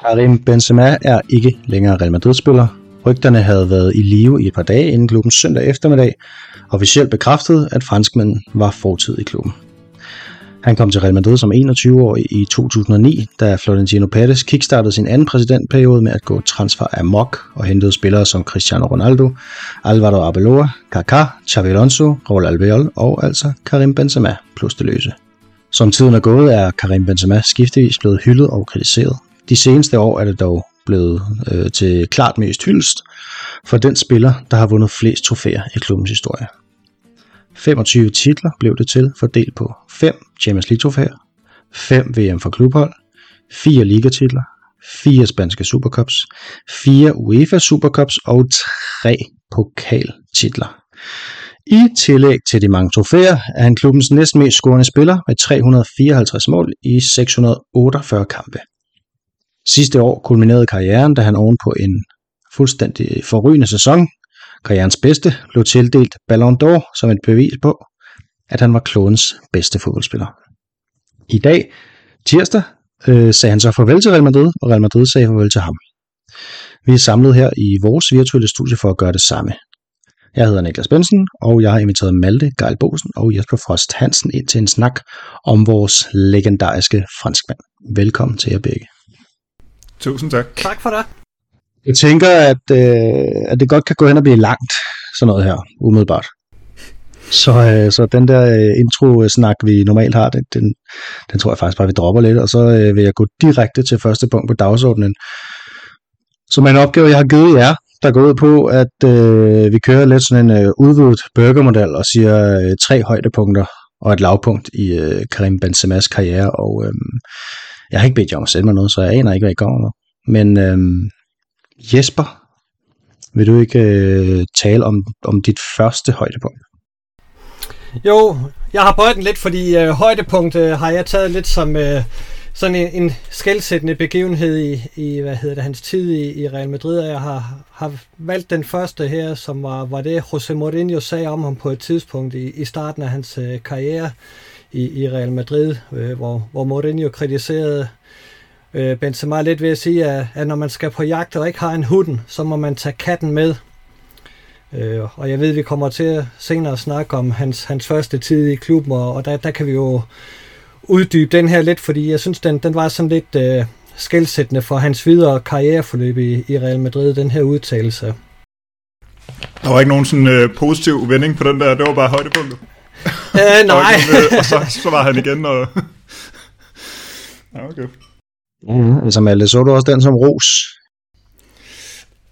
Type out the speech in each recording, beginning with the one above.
Karim Benzema er ikke længere Real Madrid-spiller. Rygterne havde været i live i et par dage inden klubben søndag eftermiddag, officielt bekræftede, at franskmanden var fortid i klubben. Han kom til Real Madrid som 21-årig i 2009, da Florentino Perez kickstartede sin anden præsidentperiode med at gå transfer amok og hentede spillere som Cristiano Ronaldo, Alvaro Arbeloa, Kaká, Xavi Alonso, Raul Albiol og altså Karim Benzema plus det løse. Som tiden er gået, er Karim Benzema skiftevis blevet hyldet og kritiseret. De seneste år er det dog blevet øh, til klart mest hyldest for den spiller, der har vundet flest trofæer i klubbens historie. 25 titler blev det til, fordelt på 5 Champions League trofæer, 5 VM for klubhold, 4 ligatitler, 4 spanske Supercups, 4 UEFA Supercups og 3 pokaltitler. I tillæg til de mange trofæer er han klubbens næstmest scorende spiller med 354 mål i 648 kampe. Sidste år kulminerede karrieren, da han ovenpå en fuldstændig forrygende sæson, karrierens bedste, blev tildelt Ballon d'Or som et bevis på, at han var klodens bedste fodboldspiller. I dag, tirsdag, øh, sagde han så farvel til Real Madrid, og Real Madrid sagde farvel til ham. Vi er samlet her i vores virtuelle studie for at gøre det samme. Jeg hedder Niklas Bensen, og jeg har inviteret Malte Geil Bosen og Jesper Frost Hansen ind til en snak om vores legendariske franskmand. Velkommen til jer begge. Tusind tak. Tak for det. Jeg tænker, at, øh, at det godt kan gå hen og blive langt, sådan noget her, umiddelbart. Så, øh, så den der øh, intro-snak, vi normalt har, den, den, den tror jeg faktisk bare, vi dropper lidt, og så øh, vil jeg gå direkte til første punkt på dagsordenen, som er en opgave, jeg har givet jer, der går ud på, at øh, vi kører lidt sådan en øh, udvidet burgermodel og siger øh, tre højdepunkter og et lavpunkt i øh, Karim Benzema's karriere, og øh, jeg har ikke bedt jer om at sende mig noget, så jeg aner ikke, hvad I kommer med. Men øh, Jesper, vil du ikke øh, tale om, om dit første højdepunkt? Jo, jeg har bøjet den lidt, fordi øh, højdepunkt øh, har jeg taget lidt som øh, sådan en, en skældsættende begivenhed i, i, hvad hedder det, hans tid i, i Real Madrid, og jeg har, har valgt den første her, som var, var det, José Mourinho sagde om ham på et tidspunkt i, i starten af hans øh, karriere i, i Real Madrid, øh, hvor, hvor Mourinho kritiserede øh, Benzema lidt ved at sige, at, at når man skal på jagt og ikke har en hund, så må man tage katten med. Øh, og jeg ved, at vi kommer til at senere snakke om hans, hans første tid i klubben, og, og der, der kan vi jo uddybe den her lidt, fordi jeg synes, den, den var sådan lidt øh, skældsættende for hans videre karriereforløb i, i Real Madrid, den her udtalelse. Der var ikke nogen sådan øh, positiv vending på den der, det var bare højdepunktet. Øh, nej. øh, og så, så var han igen, og... ja, okay. Mm-hmm. Altså Malte, så du også den som ros?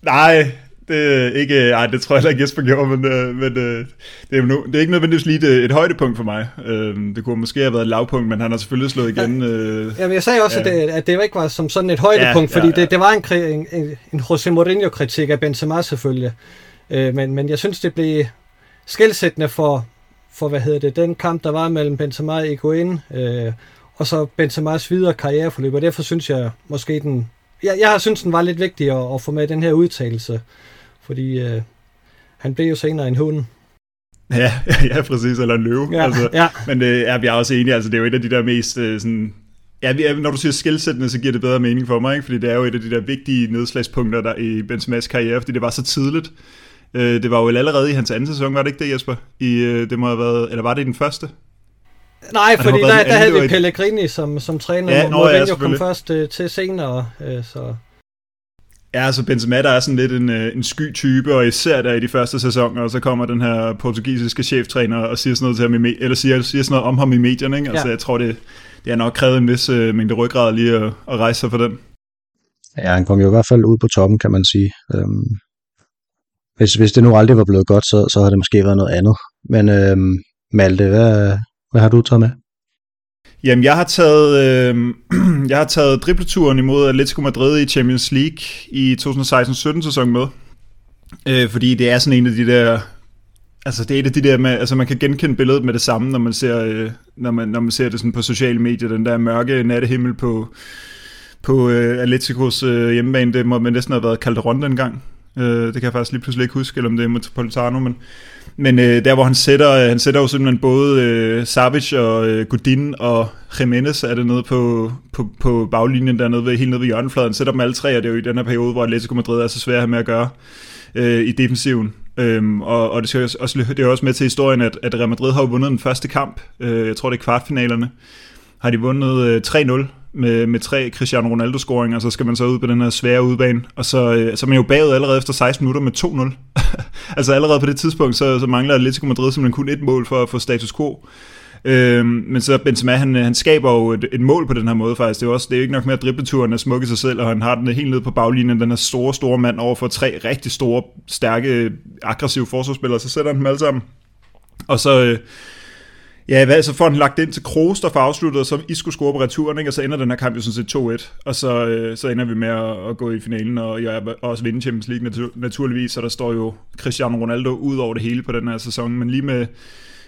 Nej, det ikke, ej, det tror jeg heller ikke Jesper gjorde, men, øh, men øh, det, er nu, det er ikke nødvendigvis lige et, et højdepunkt for mig. Øh, det kunne måske have været et lavpunkt, men han har selvfølgelig slået igen. Øh, Jamen, jeg sagde også, ja. at, det, at det ikke var som sådan et højdepunkt, ja, fordi ja, ja. Det, det var en, en, en, en José Mourinho-kritik af Benzema selvfølgelig. Øh, men, men jeg synes, det blev skældsættende for, for, hvad hedder det, den kamp, der var mellem Benzema og Egoin, øh, og så Benzema's videre karriereforløb, og derfor synes jeg måske den, jeg, jeg har synes den var lidt vigtig at, at få med den her udtalelse, fordi øh, han blev jo senere en hund. Ja, ja, præcis, eller en løve. Ja, altså, ja. Men øh, er vi er også enige, altså det er jo et af de der mest øh, sådan, Ja, når du siger skilsættende, så giver det bedre mening for mig, ikke? fordi det er jo et af de der vigtige nedslagspunkter der i Benzema's karriere, fordi det var så tidligt. Øh, det var jo allerede i hans anden sæson, var det ikke det, Jesper? I, øh, det må have været, eller var det i den første? Nej, det fordi der, der en havde vi Pellegrini som, som træner, Ja, ja, nå, ja, Mourinho kom først øh, til senere, øh, så... Ja, altså Benzema, der er sådan lidt en, øh, en sky type, og især der i de første sæsoner, og så kommer den her portugisiske cheftræner og siger sådan noget, til ham i me- eller siger, siger sådan noget om ham i medierne. Ikke? Altså, Ja. jeg tror, det, det har nok krævet en vis øh, mængde ryggrad lige at, at rejse sig for den. Ja, han kom jo i hvert fald ud på toppen, kan man sige. Øhm, hvis, hvis det nu aldrig var blevet godt, så, så havde det måske været noget andet. Men øhm, Malte, hvad, hvad har du taget med? Jamen, jeg har taget, øh, jeg har taget dribleturen imod Atletico Madrid i Champions League i 2016-17 sæson med. Øh, fordi det er sådan en af de der... Altså, det er et af de der med... Altså, man kan genkende billedet med det samme, når man ser, øh, når man, når man ser det sådan på sociale medier. Den der mørke nattehimmel på, på øh, Atleticos øh, hjemmebane. Det må man næsten have været Calderon dengang. Øh, det kan jeg faktisk lige pludselig ikke huske, eller om det er Metropolitano, men, men øh, der hvor han sætter, øh, han sætter jo simpelthen både øh, Savage og øh, Godin og Jimenez er det nede på, på, på baglinjen dernede ved, helt nede ved hjørnefladen, sætter dem alle tre, og det er jo i den her periode, hvor Atletico Madrid er så svært med at gøre øh, i defensiven. Øhm, og, og det, skal også, det er også med til historien, at, at Real Madrid har vundet den første kamp, øh, jeg tror det er kvartfinalerne, har de vundet øh, 3-0 med, med tre Cristiano Ronaldo-scoringer, og så skal man så ud på den her svære udbane, og så, øh, så er man jo bagud allerede efter 16 minutter med 2-0. altså allerede på det tidspunkt, så, så mangler Atletico Madrid simpelthen kun et mål for at få status quo. Øh, men så Benzema, han, øh, han skaber jo et, et mål på den her måde faktisk. Det er, også, det er ikke nok med at dribleturen er smuk i sig selv, og han har den helt ned på baglinjen, den her store, store mand over for tre rigtig store, stærke, aggressive forsvarsspillere, så sætter han dem alle sammen. Og så, øh, Ja, hvad, så får han lagt ind til Kroos, der får afsluttet, og så I skulle score på returen, ikke? og så ender den her kamp jo sådan set 2-1, og så, øh, så ender vi med at, at gå i finalen, og jeg også vinde Champions League natur, naturligvis, så der står jo Cristiano Ronaldo ud over det hele på den her sæson, men lige med,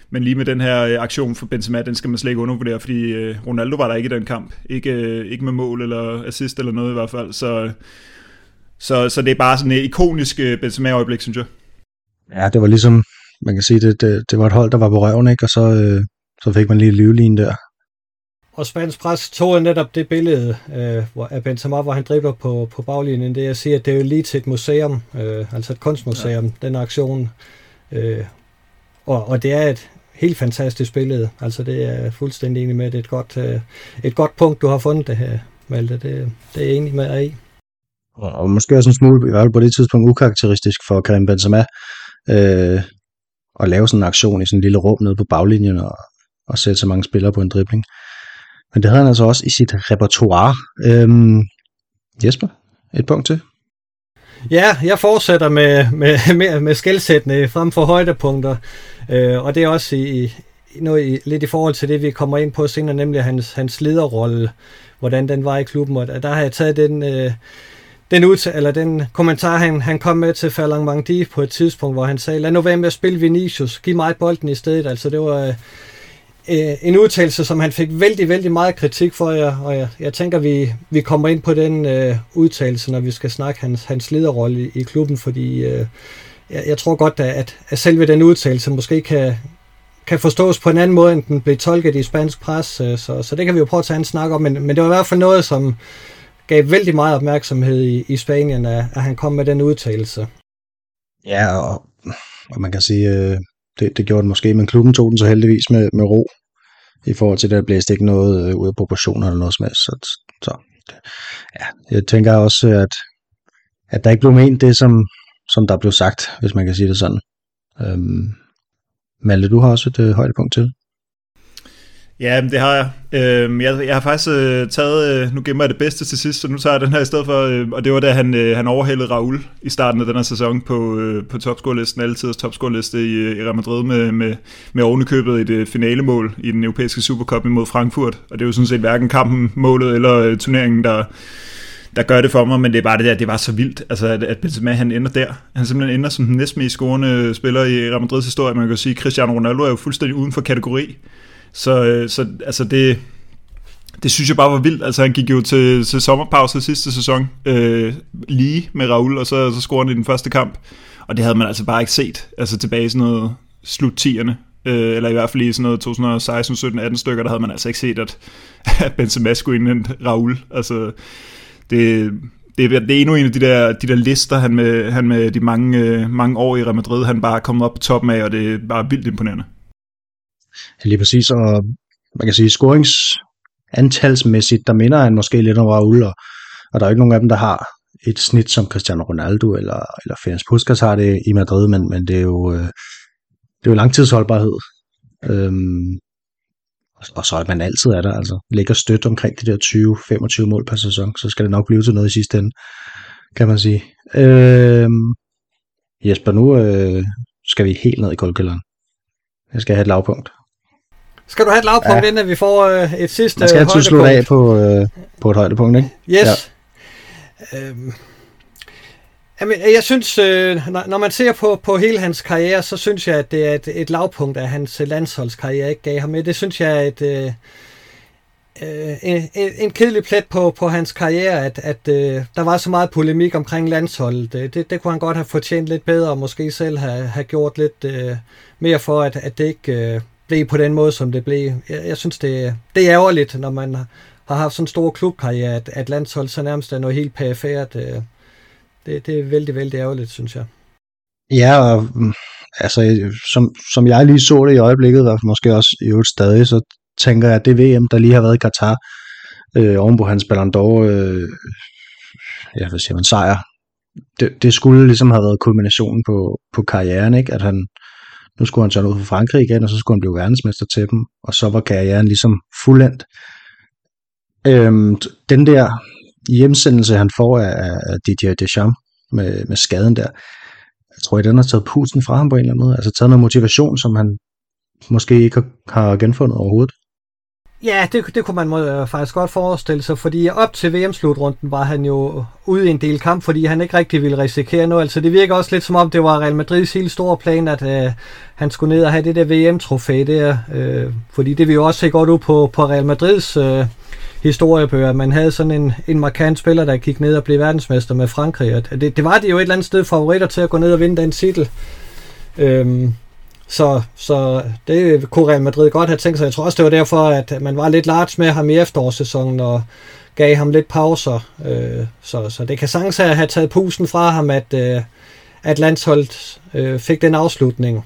men lige med den her øh, aktion for Benzema, den skal man slet ikke undervurdere, fordi øh, Ronaldo var der ikke i den kamp. Ikke, øh, ikke med mål eller assist eller noget i hvert fald, så, så, så det er bare sådan et ikonisk øh, Benzema-øjeblik, synes jeg. Ja, det var ligesom, man kan sige, det, det, det var et hold, der var på røven, ikke? og så, øh, så fik man lige livlinen der. Og Spansk Pres tog netop det billede øh, hvor, af Benzema, hvor han dribler på, på baglinjen. Det jeg siger, at det er jo lige til et museum, øh, altså et kunstmuseum, ja. den aktion. Øh, og, og det er et helt fantastisk billede. Altså det er fuldstændig enig med, det er et godt, øh, et godt punkt, du har fundet det her, Malte. Det, det er jeg enig med dig i. Og måske også en smule, i hvert fald på det tidspunkt, ukarakteristisk for Karim Benzema, øh, at lave sådan en aktion i sådan en lille rum nede på baglinjen og, og sætte så mange spillere på en dribling. Men det havde han altså også i sit repertoire. Øhm, Jesper, et punkt til. Ja, jeg fortsætter med, med, med, med skældsættende frem for højdepunkter, øh, og det er også i, i noget i, lidt i forhold til det, vi kommer ind på senere, nemlig hans, hans lederrolle, hvordan den var i klubben, og der har jeg taget den, øh, den, ud, eller den kommentar, han, han kom med til Falang Mangdi på et tidspunkt, hvor han sagde, lad nu være med at spille Vinicius, giv mig bolden i stedet, altså det var... Øh, øh, en udtalelse, som han fik vældig, vældig meget kritik for, jer, og jeg, jeg tænker, vi, vi kommer ind på den øh, udtalelse, når vi skal snakke hans, hans lederrolle i, i klubben, fordi øh, jeg, jeg tror godt, at, at selve den udtalelse måske kan, kan forstås på en anden måde, end den blev tolket i spansk pres, øh, så, så det kan vi jo prøve at tage en snak om, men, men det var i hvert fald noget, som gav vældig meget opmærksomhed i, i Spanien, at, at han kom med den udtalelse. Ja, og, og man kan sige, øh, det, det gjorde den måske, men klubben tog den så heldigvis med, med ro i forhold til, at der blæste ikke noget øh, ud af proportioner eller noget som helst. Så, så ja, jeg tænker også, at, at der ikke blev ment det, som, som der blev sagt, hvis man kan sige det sådan. Øhm, Malte, du har også et øh, højdepunkt til. Ja, det har jeg. Øhm, jeg, jeg har faktisk øh, taget, øh, nu gemmer jeg det bedste til sidst, så nu tager jeg den her i stedet for, øh, og det var da han, øh, han overhældede Raul i starten af den her sæson på, øh, på topscorelisten, altid topscorelisten i, øh, i Real Madrid med, med, med ovenikøbet et øh, finalemål i den europæiske Supercup imod Frankfurt, og det er jo sådan set hverken kampen, målet eller øh, turneringen, der, der gør det for mig, men det er bare det der, det var så vildt, altså at, at Benzema han ender der. Han simpelthen ender som den næstmest scorende spiller i Real Madrids historie. Man kan sige, Cristiano Ronaldo er jo fuldstændig uden for kategori. Så, øh, så altså det, det synes jeg bare var vildt. Altså han gik jo til, til sommerpause sidste sæson øh, lige med Raul, og så, så scorede han i den første kamp. Og det havde man altså bare ikke set. Altså tilbage i sådan noget slut 10'erne. Øh, eller i hvert fald i sådan noget 2016, 17, 18 stykker, der havde man altså ikke set, at, at Benzema skulle indhente Raul. Altså det, det, det er endnu en af de der, de der lister, han med, han med de mange, øh, mange år i Real Madrid, han bare er kommet op på toppen af, og det er bare vildt imponerende. Lige præcis, og man kan sige, scoringsantalsmæssigt, der minder han måske lidt om Raul, og, og der er ikke nogen af dem, der har et snit som Cristiano Ronaldo eller, eller Ferenc Puskas har det i Madrid, men, men det er jo, øh, det er jo langtidsholdbarhed. Øhm, og så er man altid er der, altså ligger stødt omkring de der 20-25 mål per sæson, så skal det nok blive til noget i sidste ende, kan man sige. Øhm, Jesper, nu øh, skal vi helt ned i koldkælderen. Jeg skal have et lavpunkt. Skal du have et lavpunkt, ja. inden vi får øh, et sidste Man skal altid slutte af på, øh, på et højdepunkt, ikke? Yes. Ja. Øhm. Jamen, jeg synes, øh, når, man ser på, på hele hans karriere, så synes jeg, at det er et, et lavpunkt af hans landsholdskarriere, ikke gav ham med. Det synes jeg er et, øh, øh, en, en kedelig plet på, på hans karriere, at, at øh, der var så meget polemik omkring landsholdet. Det, det, det kunne han godt have fortjent lidt bedre, og måske selv have, have gjort lidt øh, mere for, at, at det ikke øh, blev på den måde, som det blev. Jeg, jeg synes, det, det er ærgerligt, når man har haft sådan en stor klubkarriere, at, at landshold så nærmest er noget helt perifært. Øh, det, det er vældig, vældig ærgerligt, synes jeg. Ja, og mm, altså, som, som jeg lige så det i øjeblikket, og måske også i øvrigt stadig, så tænker jeg, at det VM, der lige har været i Katar, øh, oven på hans Ballon d'Or, øh, ja, hvad siger man, sejr, det, det skulle ligesom have været kulminationen på, på karrieren, ikke? At han, nu skulle han tage ud for Frankrig igen, og så skulle han blive verdensmester til dem, og så var karrieren ligesom fuldendt. Øhm, den der hjemsendelse, han får af, af Didier Deschamps med, med skaden der, jeg tror, at den har taget pusen fra ham på en eller anden måde. Altså taget noget motivation, som han måske ikke har genfundet overhovedet. Ja, det, det kunne man må, øh, faktisk godt forestille sig, fordi op til VM-slutrunden var han jo ude i en del kamp, fordi han ikke rigtig ville risikere noget. Altså det virker også lidt som om, det var Real Madrids helt store plan, at øh, han skulle ned og have det der VM-trofæ der, øh, fordi det vil jo også se godt ud på, på Real Madrids øh, historiebøger. Man havde sådan en, en markant spiller, der gik ned og blev verdensmester med Frankrig. Og det, det var de jo et eller andet sted favoritter til at gå ned og vinde den titel. Øhm, så, så det kunne Real Madrid godt have tænkt sig. Jeg tror også, det var derfor, at man var lidt large med ham i efterårssæsonen og gav ham lidt pauser. Øh, så, så det kan sagtens have taget pusen fra ham, at, øh, at landsholdet øh, fik den afslutning,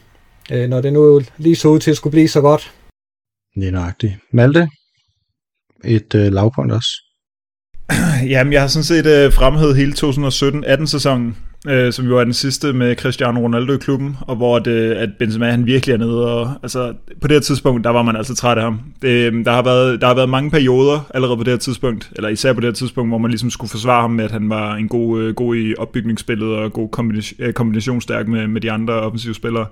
øh, når det nu lige så ud til at skulle blive så godt. Det er nøjagtigt. Malte, et øh, lavpunkt også. Jamen, jeg har sådan set øh, fremhævet hele 2017-18 sæsonen, øh, som jo er den sidste med Cristiano Ronaldo i klubben, og hvor det, at Benzema han virkelig er nede. Og, altså, på det her tidspunkt, der var man altså træt af ham. Det, der, har været, der har været mange perioder allerede på det her tidspunkt, eller især på det her tidspunkt, hvor man ligesom skulle forsvare ham med, at han var en god, øh, god i opbygningsspillet og god kombination, øh, kombinationsstærk med, med de andre offensive spillere.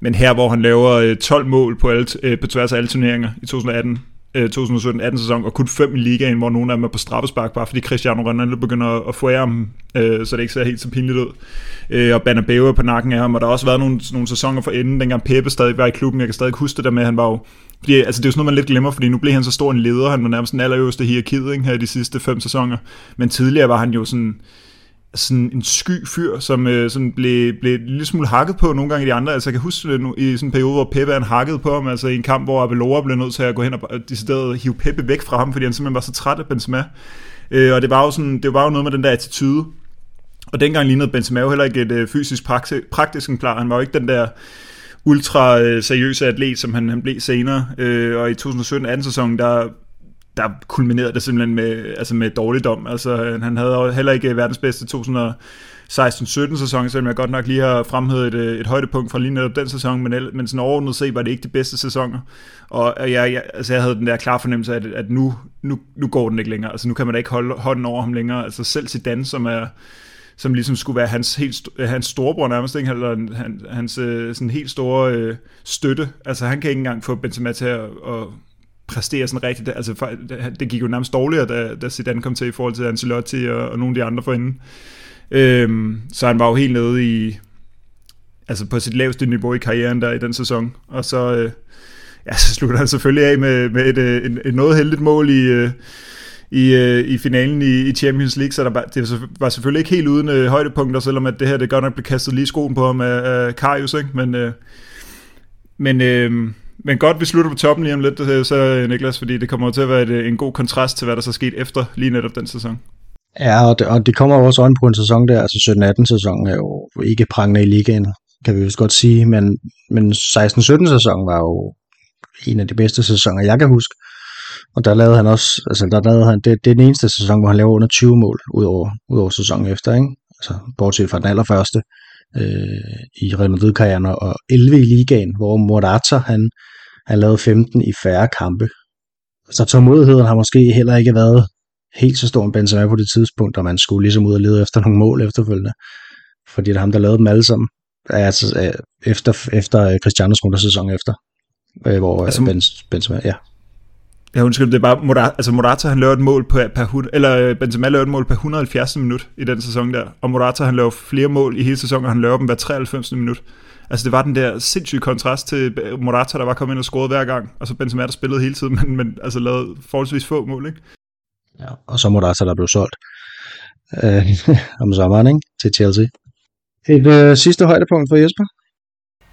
Men her, hvor han laver øh, 12 mål på, alt, øh, på tværs af alle turneringer i 2018, Øh, 2017-18 sæson, og kun fem i ligaen, hvor nogle af dem er på straffespark, bare fordi Cristiano Ronaldo begynder at få ham, øh, så det ikke ser helt så pinligt ud. Øh, og Banabeo er på nakken af ham, og der har også været nogle, nogle sæsoner for enden, dengang Pepe stadig var i klubben. Jeg kan stadig huske det der med, at han var jo fordi, altså, det er jo sådan noget, man lidt glemmer, fordi nu blev han så stor en leder. Han var nærmest den allerøverste hierarkiet ikke, her i de sidste fem sæsoner. Men tidligere var han jo sådan sådan en sky fyr, som øh, sådan blev, blev en lille smule hakket på nogle gange i de andre. Altså jeg kan huske det nu, i sådan en periode, hvor Pepe han hakkede på ham, altså i en kamp, hvor Abelora blev nødt til at gå hen og decideret hive Pepe væk fra ham, fordi han simpelthen var så træt af Benzema. Øh, og det var, jo sådan, det var jo noget med den der attitude. Og dengang lignede Benzema jo heller ikke et øh, fysisk praktisk, praktisk klar. Han var jo ikke den der ultra øh, seriøse atlet, som han, han blev senere. Øh, og i 2017-18 sæsonen, der der kulminerede det simpelthen med, altså med dårligdom. Altså, øh, han havde heller ikke verdens bedste 2016-17 sæson, selvom jeg godt nok lige har fremhævet et, øh, et højdepunkt fra lige netop den sæson, men, men sådan overordnet set var det ikke de bedste sæsoner. Og jeg, jeg, altså jeg havde den der klare fornemmelse af, at, at nu, nu, nu går den ikke længere. Altså nu kan man da ikke holde hånden over ham længere. Altså selv Zidane, som er som ligesom skulle være hans, helt, øh, hans storebror nærmest, ikke? eller hans, hans sådan helt store øh, støtte. Altså han kan ikke engang få Benzema til at, at præstere sådan rigtigt. Altså, det gik jo nærmest dårligere, da, da Zidane kom til i forhold til Ancelotti og, og nogle af de andre forinden. Øhm, så han var jo helt nede i, altså på sit laveste niveau i karrieren der i den sæson. Og så, øh, ja, så slutter han selvfølgelig af med, med et, øh, et, et noget heldigt mål i, øh, i, øh, i finalen i, i Champions League, så der var, det var selvfølgelig ikke helt uden øh, højdepunkter, selvom at det her det godt nok blev kastet lige skoen på ham af, af Karius, ikke? men, øh, men øh, men godt, vi slutter på toppen lige om lidt, øh, så øh, Niklas, fordi det kommer til at være et, øh, en god kontrast til, hvad der så skete efter lige netop den sæson. Ja, og det, og det kommer også øjen på en sæson der, altså 17-18-sæsonen er jo ikke prangende i ligaen, kan vi vist godt sige, men, men 16-17 sæson var jo en af de bedste sæsoner, jeg kan huske. Og der lavede han også, altså der lavede han, det, det er den eneste sæson, hvor han laver under 20 mål, ud over, ud over sæsonen efter, ikke? Altså, bortset fra den allerførste øh, i Real Madrid-karrieren, og 11 i ligaen, hvor Morata, han, han lavede 15 i færre kampe. Så tålmodigheden har måske heller ikke været helt så stor en Benzema på det tidspunkt, og man skulle ligesom ud og lede efter nogle mål efterfølgende. Fordi det er ham, der lavede dem alle sammen. Altså, efter, efter Cristianos sæson efter, øh, hvor altså, Benzema, ja. Ja, undskyld, det er bare, Morata, altså Morata han laver et mål på, per, eller øh, Benzema laver et mål på 170 minut i den sæson der, og Morata han laver flere mål i hele sæsonen, og han laver dem hver 93 minut. Altså det var den der sindssyge kontrast til Morata, der var kommet ind og scorede hver gang, og så Benzema, der spillede hele tiden, men, men altså lavede forholdsvis få mål, ikke? Ja, og så Morata, der blev solgt øh, om sommeren ikke? til Chelsea. Et øh, sidste højdepunkt for Jesper?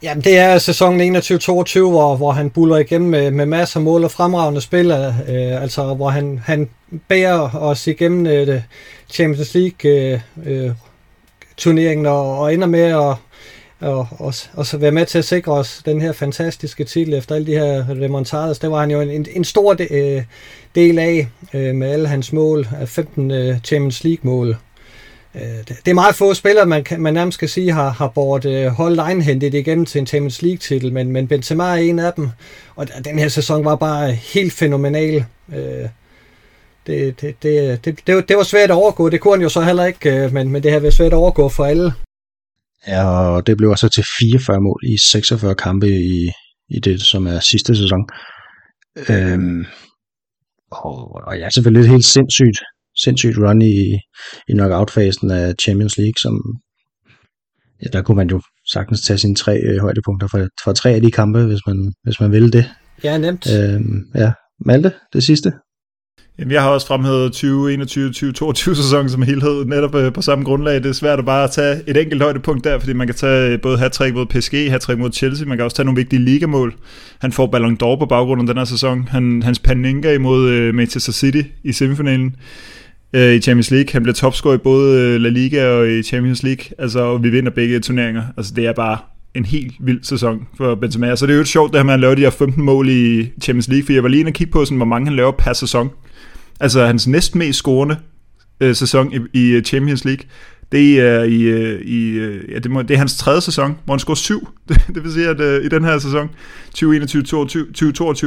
Jamen, det er sæsonen 21-22, hvor, hvor han buller igennem med, med masser af mål og fremragende spil, øh, altså hvor han, han bærer os igennem øh, Champions League øh, øh, turneringen og, og ender med at og, og, og så være med til at sikre os den her fantastiske titel efter alle de her remontadas. Det var han jo en, en stor de, øh, del af øh, med alle hans mål, 15 øh, Champions League-mål. Øh, det er meget få spillere, man, kan, man nærmest kan sige, har, har båret øh, holdet egenhændigt igennem til en Champions League-titel, men, men Benzema er en af dem, og den her sæson var bare helt fænomenal. Øh, det, det, det, det, det, det var svært at overgå, det kunne han jo så heller ikke, øh, men, men det har været svært at overgå for alle. Ja, og det blev også til 44 mål i 46 kampe i, i det, som er sidste sæson. Øhm, og, og ja, selvfølgelig lidt helt sindssygt, sindssygt run i, i knockout-fasen af Champions League, som ja, der kunne man jo sagtens tage sine tre øh, højdepunkter for, for tre af de kampe, hvis man, hvis man ville det. Ja, nemt. Øhm, ja, Malte, det sidste. Jamen, jeg har også fremhævet 2021-2022 sæson som helhed, netop øh, på samme grundlag. Det er svært at bare tage et enkelt højdepunkt der, fordi man kan tage både hat-trick mod PSG, hat-trick mod Chelsea, man kan også tage nogle vigtige ligamål. Han får Ballon d'Or på baggrund af den her sæson. Han, hans Panenka imod øh, Manchester City i semifinalen øh, i Champions League. Han bliver topscorer i både øh, La Liga og i Champions League, altså, og vi vinder begge turneringer. Altså, det er bare en helt vild sæson for Benzema. Så det er jo et sjovt, det her med, at han laver de her 15 mål i Champions League, for jeg var lige inde og kigge på, sådan, hvor mange han laver per sæson. Altså hans næstmest scorende øh, sæson i, i Champions League, det er i, øh, i øh, ja, det, må, det er hans tredje sæson, hvor han scorer syv. Det, det vil sige, at uh, i den her sæson, 2021-2022,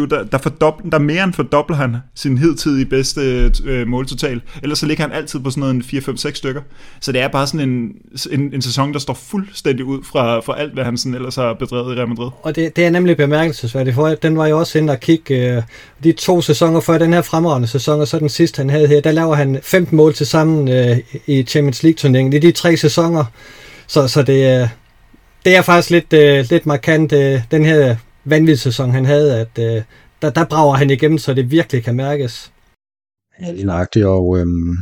der, der, fordobler, der mere end fordobler han sin hidtidige bedste uh, måltotal. Ellers så ligger han altid på sådan noget 4-5-6 stykker. Så det er bare sådan en, en, en sæson, der står fuldstændig ud fra, fra alt, hvad han sådan ellers har bedrevet i Real Madrid. Og det, det er nemlig bemærkelsesværdigt, for den var jo også inde og kigge uh, de to sæsoner før den her fremragende sæson, og så den sidste, han havde her, der laver han 15 mål til sammen uh, i Champions League-turneringen i de tre sæsoner. Så, så det, det er faktisk lidt, øh, lidt markant, øh, den her vanvittige sæson, han havde, at uh, der, der brager han igennem, så det virkelig kan mærkes. Ja, lige nøjagtigt, og øhm,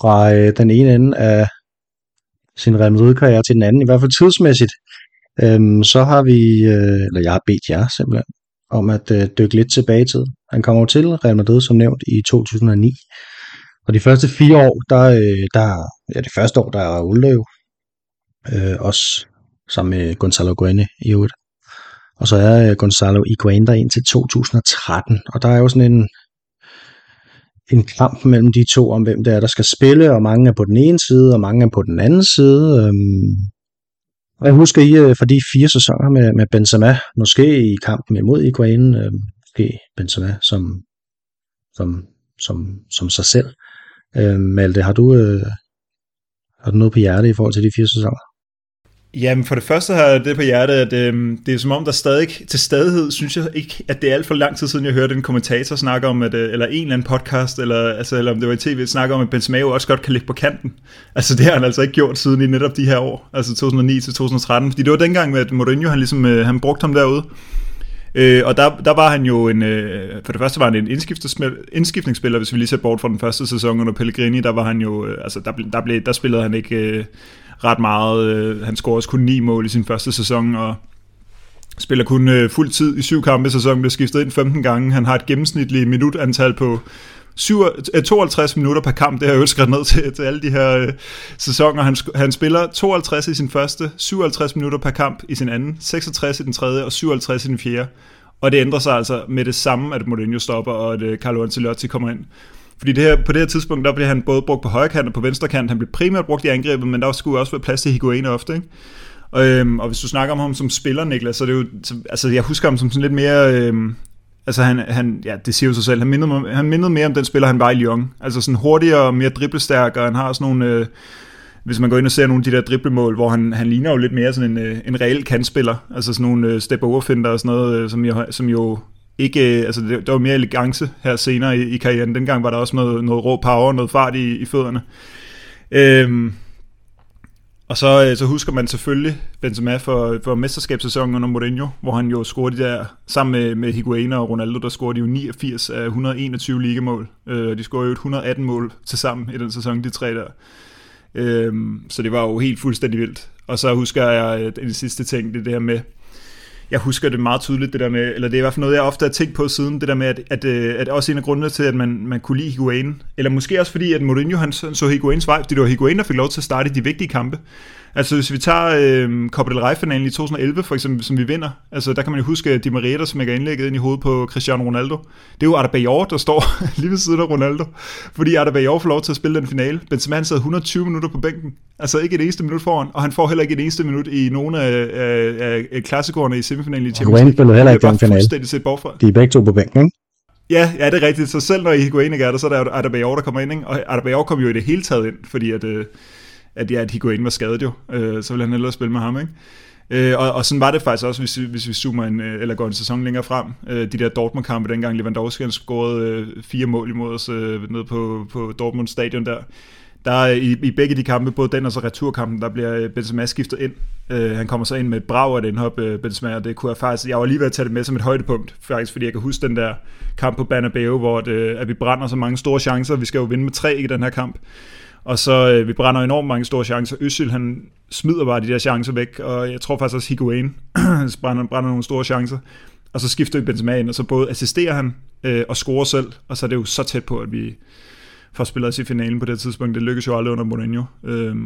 fra øh, den ene ende af sin Real karriere til den anden, i hvert fald tidsmæssigt, øhm, så har vi, øh, eller jeg har bedt jer simpelthen, om at øh, dykke lidt tilbage i tid. Han kommer til Real Madrid, som nævnt, i 2009, og de første fire år, der, øh, der ja, det første år, der er Ulle jo, øh, også sammen med Gonzalo Guene i øvrigt. Og så er øh, Gonzalo Higuain der indtil 2013, og der er jo sådan en, en kamp mellem de to om, hvem det er, der skal spille, og mange er på den ene side, og mange er på den anden side. Øhm, og jeg husker I øh, for de fire sæsoner med, med Benzema, måske i kampen imod Higuain, øh, måske Benzema som, som, som, som sig selv. Øh, Malte, har du, øh, har du noget på hjerte i forhold til de fire sæsoner? Jamen for det første har jeg det på hjertet, at øh, det er som om der stadig, til stadighed synes jeg ikke, at det er alt for lang tid siden, jeg hørte en kommentator snakke om, at, øh, eller en eller anden podcast, eller, altså, eller om det var i tv, snakke om, at Benzema jo også godt kan ligge på kanten. Altså det har han altså ikke gjort siden i netop de her år, altså 2009 til 2013, fordi det var dengang med, at Mourinho, han ligesom, øh, han brugte ham derude. Øh, og der, der var han jo en, øh, for det første var han en indskiftningsspiller, hvis vi lige ser bort fra den første sæson under Pellegrini, der var han jo, øh, altså der, der, blev, der spillede han ikke øh, ret meget, øh, han scorede også kun ni mål i sin første sæson, og spiller kun øh, fuld tid i syv kampe i sæsonen, bliver skiftet ind 15 gange, han har et gennemsnitligt minutantal på 52 øh, minutter per kamp, det har jeg jo skrevet ned til, til alle de her øh, sæsoner. Han, han spiller 52 i sin første, 57 minutter per kamp i sin anden, 66 i den tredje og 57 i den fjerde. Og det ændrer sig altså med det samme, at Mourinho stopper, og at øh, Carlo Ancelotti kommer ind. Fordi det her, på det her tidspunkt, der bliver han både brugt på højre kant og på venstre kant. Han blev primært brugt i angrebet, men der skulle også være plads til Higuain ofte. Ikke? Og, øhm, og hvis du snakker om ham som spiller, Niklas, så er det jo, altså jeg husker ham som sådan lidt mere, øhm, Altså han, han, ja, det siger jo sig selv, han mindede, han mindede mere om den spiller, han var i Lyon. Altså sådan hurtigere og mere driblestærk, og han har sådan nogle, øh, hvis man går ind og ser nogle af de der driblemål, hvor han, han ligner jo lidt mere sådan en, øh, en reel kantspiller. Altså sådan nogle øh, step over og sådan noget, øh, som, jo, som jo ikke, øh, altså det, der var mere elegance her senere i, i karrieren. Dengang var der også noget, noget rå power, noget fart i, i fødderne. Øhm, og så, øh, så husker man selvfølgelig Benzema for, for mesterskabssæsonen under Mourinho, hvor han jo scorede de der, sammen med, med Higuain og Ronaldo, der scorede de jo 89 af 121 ligamål. Øh, de scorede jo 118 mål til sammen i den sæson, de tre der. Øh, så det var jo helt fuldstændig vildt. Og så husker jeg øh, den sidste ting, det, det her med, jeg husker det meget tydeligt, det der med, eller det er i hvert fald noget, jeg ofte har tænkt på siden, det der med, at, at, øh, at også en af grundene til, at man, man kunne lide Higuain, eller måske også fordi, at Mourinho han så Higuains vej, fordi det var Higuain, der fik lov til at starte de vigtige kampe. Altså hvis vi tager øh, Copa del Rey-finalen i 2011 for eksempel, som vi vinder, altså der kan man jo huske at Di Maria, der smækker indlægget ind i hovedet på Cristiano Ronaldo. Det er jo Adebayor, der står lige ved siden af Ronaldo, fordi Adebayor får lov til at spille den finale. Benzema han sad 120 minutter på bænken, altså ikke et eneste minut foran, og han får heller ikke et eneste minut i nogle af, af, af klassikerne i semifinalen i Champions League. Higuain heller ikke den finale. De er begge to på bænken, ikke? Ja, ja, det er rigtigt. Så selv når Higuain ikke er der, så er der Adebayor, der kommer ind, ikke? og Adebayor kom jo i det hele taget ind, fordi at, øh, at, ja, at Higuain var skadet jo, øh, så ville han hellere spille med ham, ikke? Øh, og, og sådan var det faktisk også, hvis, hvis vi zoomer en, øh, eller går en sæson længere frem. Øh, de der Dortmund-kampe, dengang Lewandowski han scorede øh, fire mål imod os øh, nede på, på Dortmund stadion der. Der i, i begge de kampe, både den og så returkampen, der bliver øh, Benzema skiftet ind. Øh, han kommer så ind med et brag af den indhop, øh, Benzema, og det kunne jeg faktisk, jeg var lige ved at tage det med som et højdepunkt, faktisk, fordi jeg kan huske den der kamp på Bernabeu, hvor det, at vi brænder så mange store chancer. Vi skal jo vinde med tre i den her kamp. Og så øh, vi brænder enormt mange store chancer. Øssel, han smider bare de der chancer væk, og jeg tror faktisk også Higuain brænder, brænder nogle store chancer. Og så skifter vi Benzema ind, og så både assisterer han øh, og scorer selv, og så er det jo så tæt på, at vi får spillet os i finalen på det tidspunkt. Det lykkedes jo aldrig under Mourinho. Øh,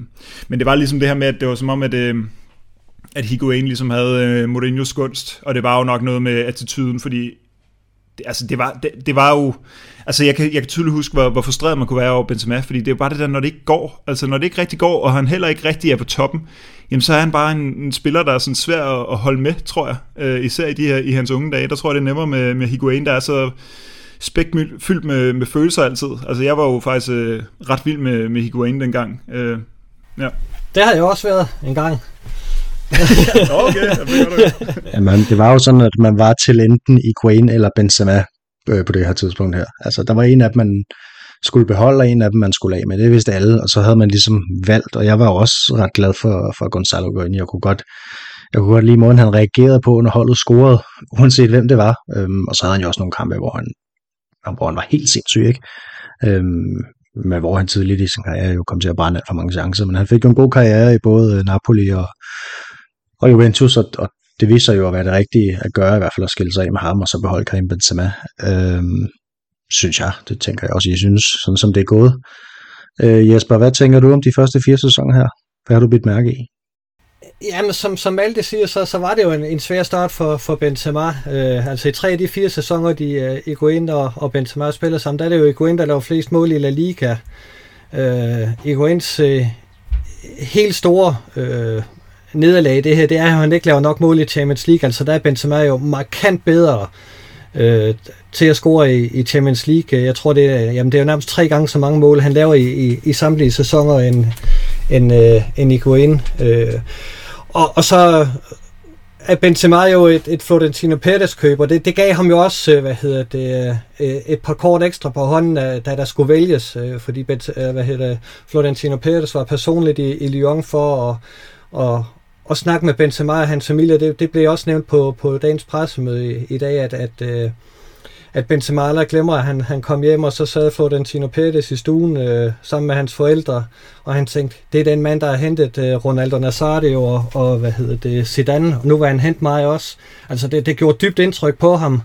men det var ligesom det her med, at det var som om, at, øh, at Higuain ligesom havde øh, Mourinhos gunst, og det var jo nok noget med attituden, fordi det, altså det var, det, det var jo, altså jeg kan, jeg kan tydeligt huske, hvor, hvor frustreret man kunne være over Benzema, fordi det er jo bare det der, når det ikke går, altså når det ikke rigtig går, og han heller ikke rigtig er på toppen, jamen så er han bare en, en spiller, der er sådan svær at, at holde med, tror jeg, øh, især i, de her, i hans unge dage, der tror jeg det er nemmere med, med Higuain, der er så spækfyldt med, med følelser altid, altså jeg var jo faktisk øh, ret vild med, med Higuain dengang, øh, ja. Det har jeg også været en gang. okay, Jamen, det var jo sådan, at man var til enten Higuain eller Benzema øh, på det her tidspunkt her. Altså, der var en af dem, man skulle beholde, og en af dem, man skulle af med. Det vidste alle, og så havde man ligesom valgt, og jeg var også ret glad for, for Gonzalo Gønne. Jeg kunne godt, jeg kunne godt lide måden, han reagerede på, når holdet scorede, uanset hvem det var. Øhm, og så havde han jo også nogle kampe, hvor han, hvor han var helt sindssyg, ikke? Øhm, men hvor han tidligt i sin karriere jo kom til at brænde alt for mange chancer. Men han fik jo en god karriere i både øh, Napoli og, og Juventus, og, og det viser jo at være det rigtige at gøre, i hvert fald at skille sig af med ham, og så beholde Karim Benzema. Øhm, synes jeg, det tænker jeg også, jeg synes, sådan som det er gået. Øh, Jesper, hvad tænker du om de første fire sæsoner her? Hvad har du bidt mærke i? Jamen, som, som Malte siger, så, så var det jo en, en svær start for, for Benzema. Øh, altså i tre af de fire sæsoner, de øh, uh, Iguain og, og Benzema spiller sammen, der er det jo Iguain, der laver flest mål i La Liga. Øh, Iguains øh, helt store øh, nederlag i det her, det er, at han ikke laver nok mål i Champions League. Altså der er Benzema jo markant bedre øh, til at score i, i Champions League. Jeg tror, det er, jamen, det er jo nærmest tre gange så mange mål, han laver i, i, i samtlige sæsoner end, end, øh, end Iguain. Øh, og, og så er Benzema jo et, et Florentino Perez køb, og det, det gav ham jo også, øh, hvad hedder det, øh, et par kort ekstra på hånden, øh, da der skulle vælges, fordi hvad hedder det, Florentino Perez var personligt i, i Lyon for at, og, og snakke med Benzema og hans familie. Det, det blev også nævnt på, på dagens pressemøde i, i dag, at, at, øh, at Benzema aldrig glemmer, at han, han kom hjem, og så sad Florentino Pérez i stuen øh, sammen med hans forældre, og han tænkte, det er den mand, der har hentet øh, Ronaldo Nazario og, og, hvad hedder det, Zidane, og nu var han hent mig også. Altså det, det gjorde dybt indtryk på ham.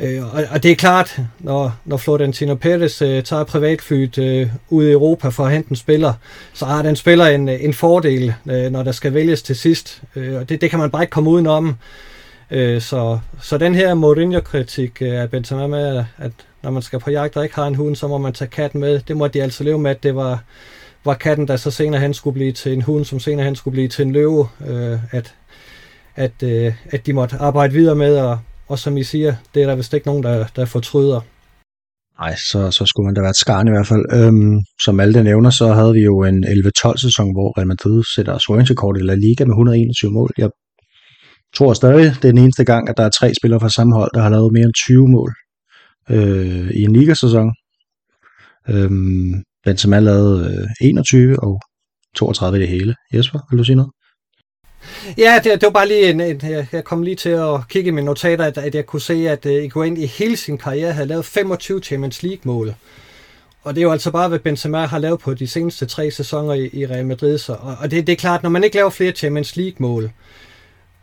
Øh, og, og det er klart, når, når Florentino Perez øh, tager privatflyet øh, ud i Europa for at hente en spiller, så har den spiller en, øh, en fordel, øh, når der skal vælges til sidst. Øh, og det, det kan man bare ikke komme udenom. Øh, så, så den her Mourinho-kritik øh, af Benzema med, at når man skal på jagt og ikke har en hund, så må man tage katten med. Det måtte de altså leve med, at det var, var katten, der så senere hen skulle blive til en hund, som senere hen skulle blive til en løve. Øh, at, at, øh, at de måtte arbejde videre med at og som I siger, det er der vist ikke nogen, der, der fortryder. Nej, så, så skulle man da være et skarn i hvert fald. Øhm, som alle nævner, så havde vi jo en 11-12 sæson, hvor Real Madrid sætter scoringrekord i La Liga med 121 mål. Jeg tror stadig, det er den eneste gang, at der er tre spillere fra samme hold, der har lavet mere end 20 mål øh, i en ligasæson. Øhm, Benzema lavede øh, 21, og 32 i det hele. Jesper, vil du sige noget? Ja, det, det var bare lige en, en, jeg kom lige til at kigge i mine notater, at, at jeg kunne se, at øh, Iguain i hele sin karriere havde lavet 25 Champions League-mål. Og det er jo altså bare, hvad Benzema har lavet på de seneste tre sæsoner i, i Real Madrid. Så, og, og det, det er klart, når man ikke laver flere Champions League-mål,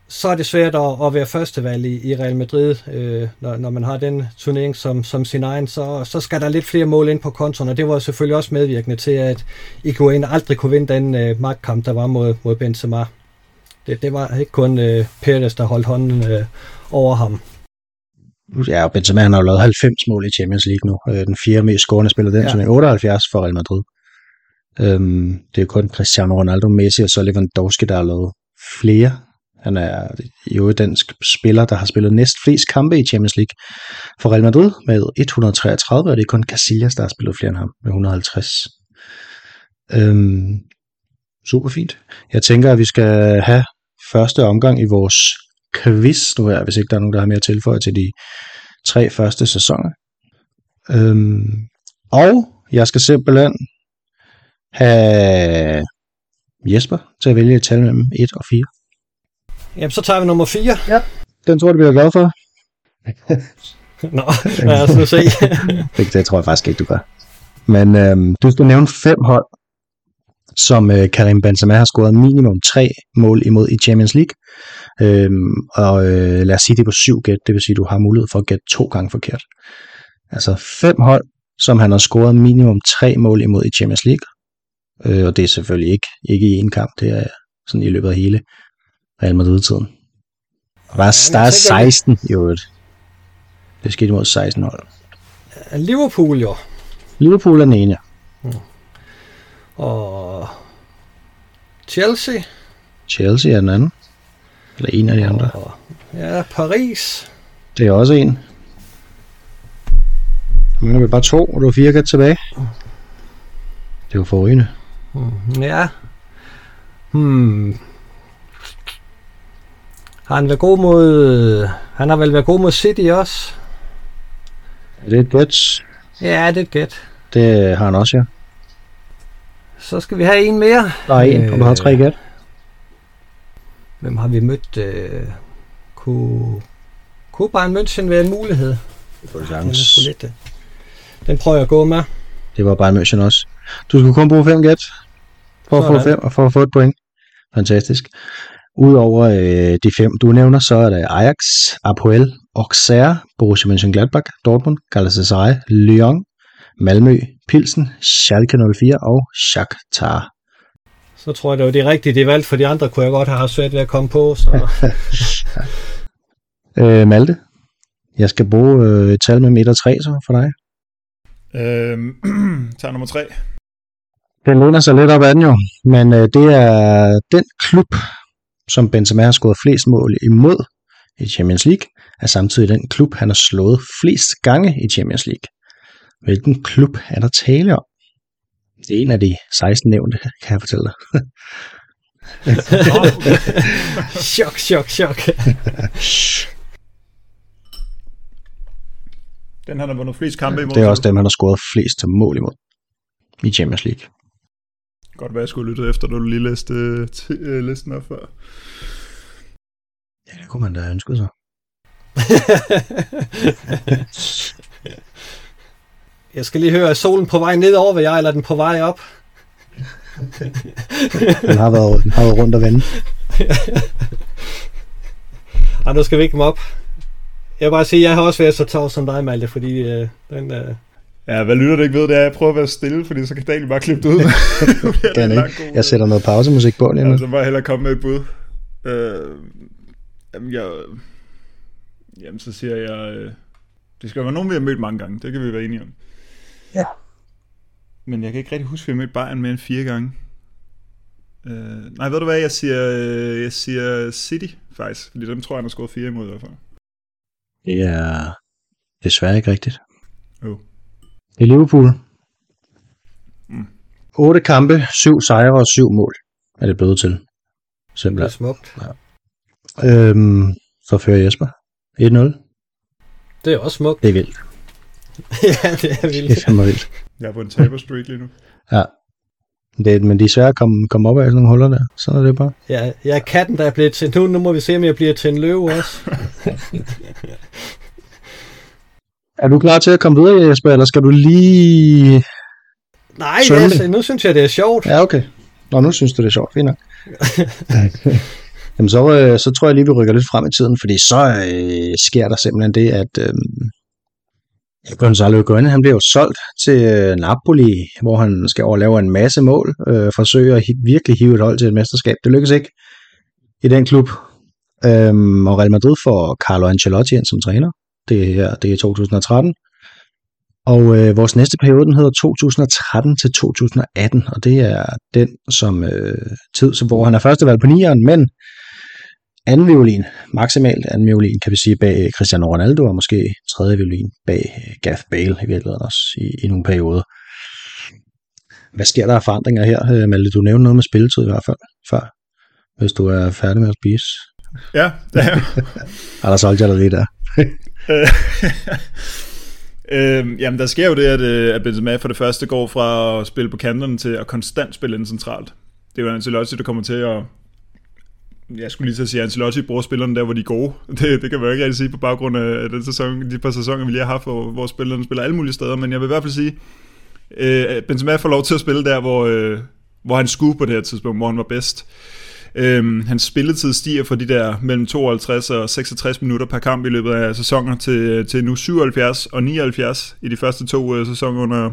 så er det svært at, at være førstevalg i, i Real Madrid, øh, når, når man har den turnering som, som sin egen, så, så skal der lidt flere mål ind på kontoen, og det var selvfølgelig også medvirkende til, at Iguain aldrig kunne vinde den øh, magtkamp, der var mod, mod Benzema. Det, det var ikke kun øh, Perez, der holdt hånden øh, over ham. Ja, og Benzema han har jo lavet 90 mål i Champions League nu. Øh, den fjerde mest scorende spiller den, ja. som er 78 for Real Madrid. Øhm, det er kun Cristiano Ronaldo, Messi og så Lewandowski, der har lavet flere. Han er jo den spiller, der har spillet næst flest kampe i Champions League for Real Madrid med 133, og det er kun Casillas, der har spillet flere end ham med 150. Øhm, super fint. Jeg tænker, at vi skal have første omgang i vores quiz nu her, hvis ikke der er nogen, der har mere at tilføje til de tre første sæsoner. Øhm, og jeg skal simpelthen have Jesper til at vælge et tal mellem 1 og 4. Jamen, så tager vi nummer 4. Ja. Den tror du, vi er glad for. Nå, lad os nu se. det, det tror jeg faktisk ikke, du gør. Men øhm, du skal nævne fem hold, som øh, Karim Benzema har scoret minimum tre mål imod i Champions League. Øhm, og øh, lad os sige, det er på syv gæt, det vil sige, du har mulighed for at gætte to gange forkert. Altså fem hold, som han har scoret minimum tre mål imod i Champions League. Øh, og det er selvfølgelig ikke, ikke i en kamp, det er sådan i løbet af hele Real Madrid-tiden. Og der er, der er 16 i øvrigt. Det skete imod 16 hold. Liverpool jo. Liverpool er den ene, ja. Og Chelsea. Chelsea er den anden. Eller en af de andre. Og, ja, Paris. Det er også en. Nu er vi bare to, og du har fire tilbage. Det er jo forrygende. Mm, ja. Hmm. Har han været god mod... Han har vel været god mod City også? Er det et gæt? Ja, det er et gæt. Det har han også, ja. Så skal vi have en mere. Der er en, øh, og du har tre gæt. Hvem har vi mødt? Øh, kunne, kunne Bayern München være en mulighed? Det kunne det lidt, Den prøver jeg at gå med. Det var Bayern München også. Du skulle kun bruge fem gæt for at få fem og for at få et point. Fantastisk. Udover øh, de fem, du nævner, så er der Ajax, Apoel, Auxerre, Borussia Mönchengladbach, Dortmund, Galatasaray, Lyon, Malmø, Pilsen, Schalke 04 og Shakhtar. Så tror jeg, det var det rigtige, det valgt, for de andre kunne jeg godt have svært ved at komme på. Så. øh, Malte, jeg skal bruge øh, et tal med 1 og 3 så for dig. Øhm, tager nummer 3. Den læner sig lidt op ad den jo, men øh, det er den klub, som Benzema har scoret flest mål imod i Champions League, er samtidig den klub, han har slået flest gange i Champions League. Hvilken klub er der tale om? Det er en af de 16 nævnte, kan jeg fortælle dig. chok, chok, chok. Den han har vundet flest kampe imod. Det er også dem, han har scoret flest mål imod i Champions League. Godt være, jeg skulle lytte efter, da du lige læste uh, listen op før. Ja, det kunne man da ønske sig. jeg skal lige høre, er solen på vej ned over ved jeg, eller er den på vej op? den, har været, den har været rundt og vende. Ej, nu skal vi ikke op. Jeg vil bare sige, at jeg har også været så tavs som dig, Malte, fordi øh, den, øh, Ja, hvad lytter du ikke ved, det er, at jeg prøver at være stille, fordi så kan Daniel bare klippe det ud. kan ikke. Jeg sætter noget pausemusik på lige nu. Altså, bare hellere komme med et bud. Øh, jamen, jeg, jamen, så siger jeg, øh, det skal være nogen, vi har mødt mange gange. Det kan vi være enige om. Ja. Men jeg kan ikke rigtig huske, at vi har mødt Bayern mere end fire gange. Øh, nej, ved du hvad, jeg siger, øh, jeg siger City, faktisk. Fordi dem tror jeg, han har skåret fire imod i hvert fald. Det er desværre ikke rigtigt. Jo. Oh. Det er Liverpool. Mm. 8 kampe, 7 sejre og 7 mål er det blevet til. Simpelthen. Det er smukt. Ja. Øhm, så fører Jesper 1-0. Det er også smukt. Det er vildt. ja, det er vildt. Det er fandme vildt. Jeg er på en taber streak lige nu. Ja. Det, men de er svære at komme, komme op af sådan nogle huller der. Sådan er det bare. Ja, jeg er katten, der er blevet til nu. Nu må vi se, om jeg bliver til en løve også. er du klar til at komme videre, Jesper, eller skal du lige... Nej, altså, nu synes jeg, det er sjovt. Ja, okay. Nå, nu synes du, det er sjovt. Fint nok. Jamen, så, øh, så tror jeg lige, vi rykker lidt frem i tiden, fordi så øh, sker der simpelthen det, at øh, Gonzalo Higuain, han bliver jo solgt til øh, Napoli, hvor han skal overlave en masse mål, øh, forsøge at virkelig hive et hold til et mesterskab. Det lykkes ikke i den klub. Øhm, og Real Madrid får Carlo Ancelotti ind som træner. Det er, det er 2013. Og øh, vores næste periode, den hedder 2013 til 2018, og det er den som øh, tid, så, hvor han er førstevalg på nieren, men anden violin, maksimalt anden violin, kan vi sige, bag Cristiano Ronaldo, og måske tredje violin bag Gath Bale i virkeligheden også i, i nogle perioder. Hvad sker der af forandringer her, øh, Malte? Du nævnte noget med spilletid i hvert fald før, hvis du er færdig med at spise. Ja, det er Eller solgte jeg dig lige der. øh, jamen, der sker jo det, at, øh, at Benzema for det første går fra at spille på kanterne til at konstant spille ind centralt. Det er jo Ancelotti, der kommer til at... Jeg skulle lige så sige, at Ancelotti bruger spillerne der, hvor de er gode. Det, det kan man jo ikke rigtig sige på baggrund af den sæson, de par sæsoner, vi lige har haft, hvor, hvor spillerne spiller alle mulige steder. Men jeg vil i hvert fald sige, øh, Benzema får lov til at spille der, hvor, øh, hvor han skulle på det her tidspunkt, hvor han var bedst. Øhm, hans spilletid stiger fra de der mellem 52 og 66 minutter per kamp i løbet af sæsoner til, til nu 77 og 79 i de første to øh, sæsoner under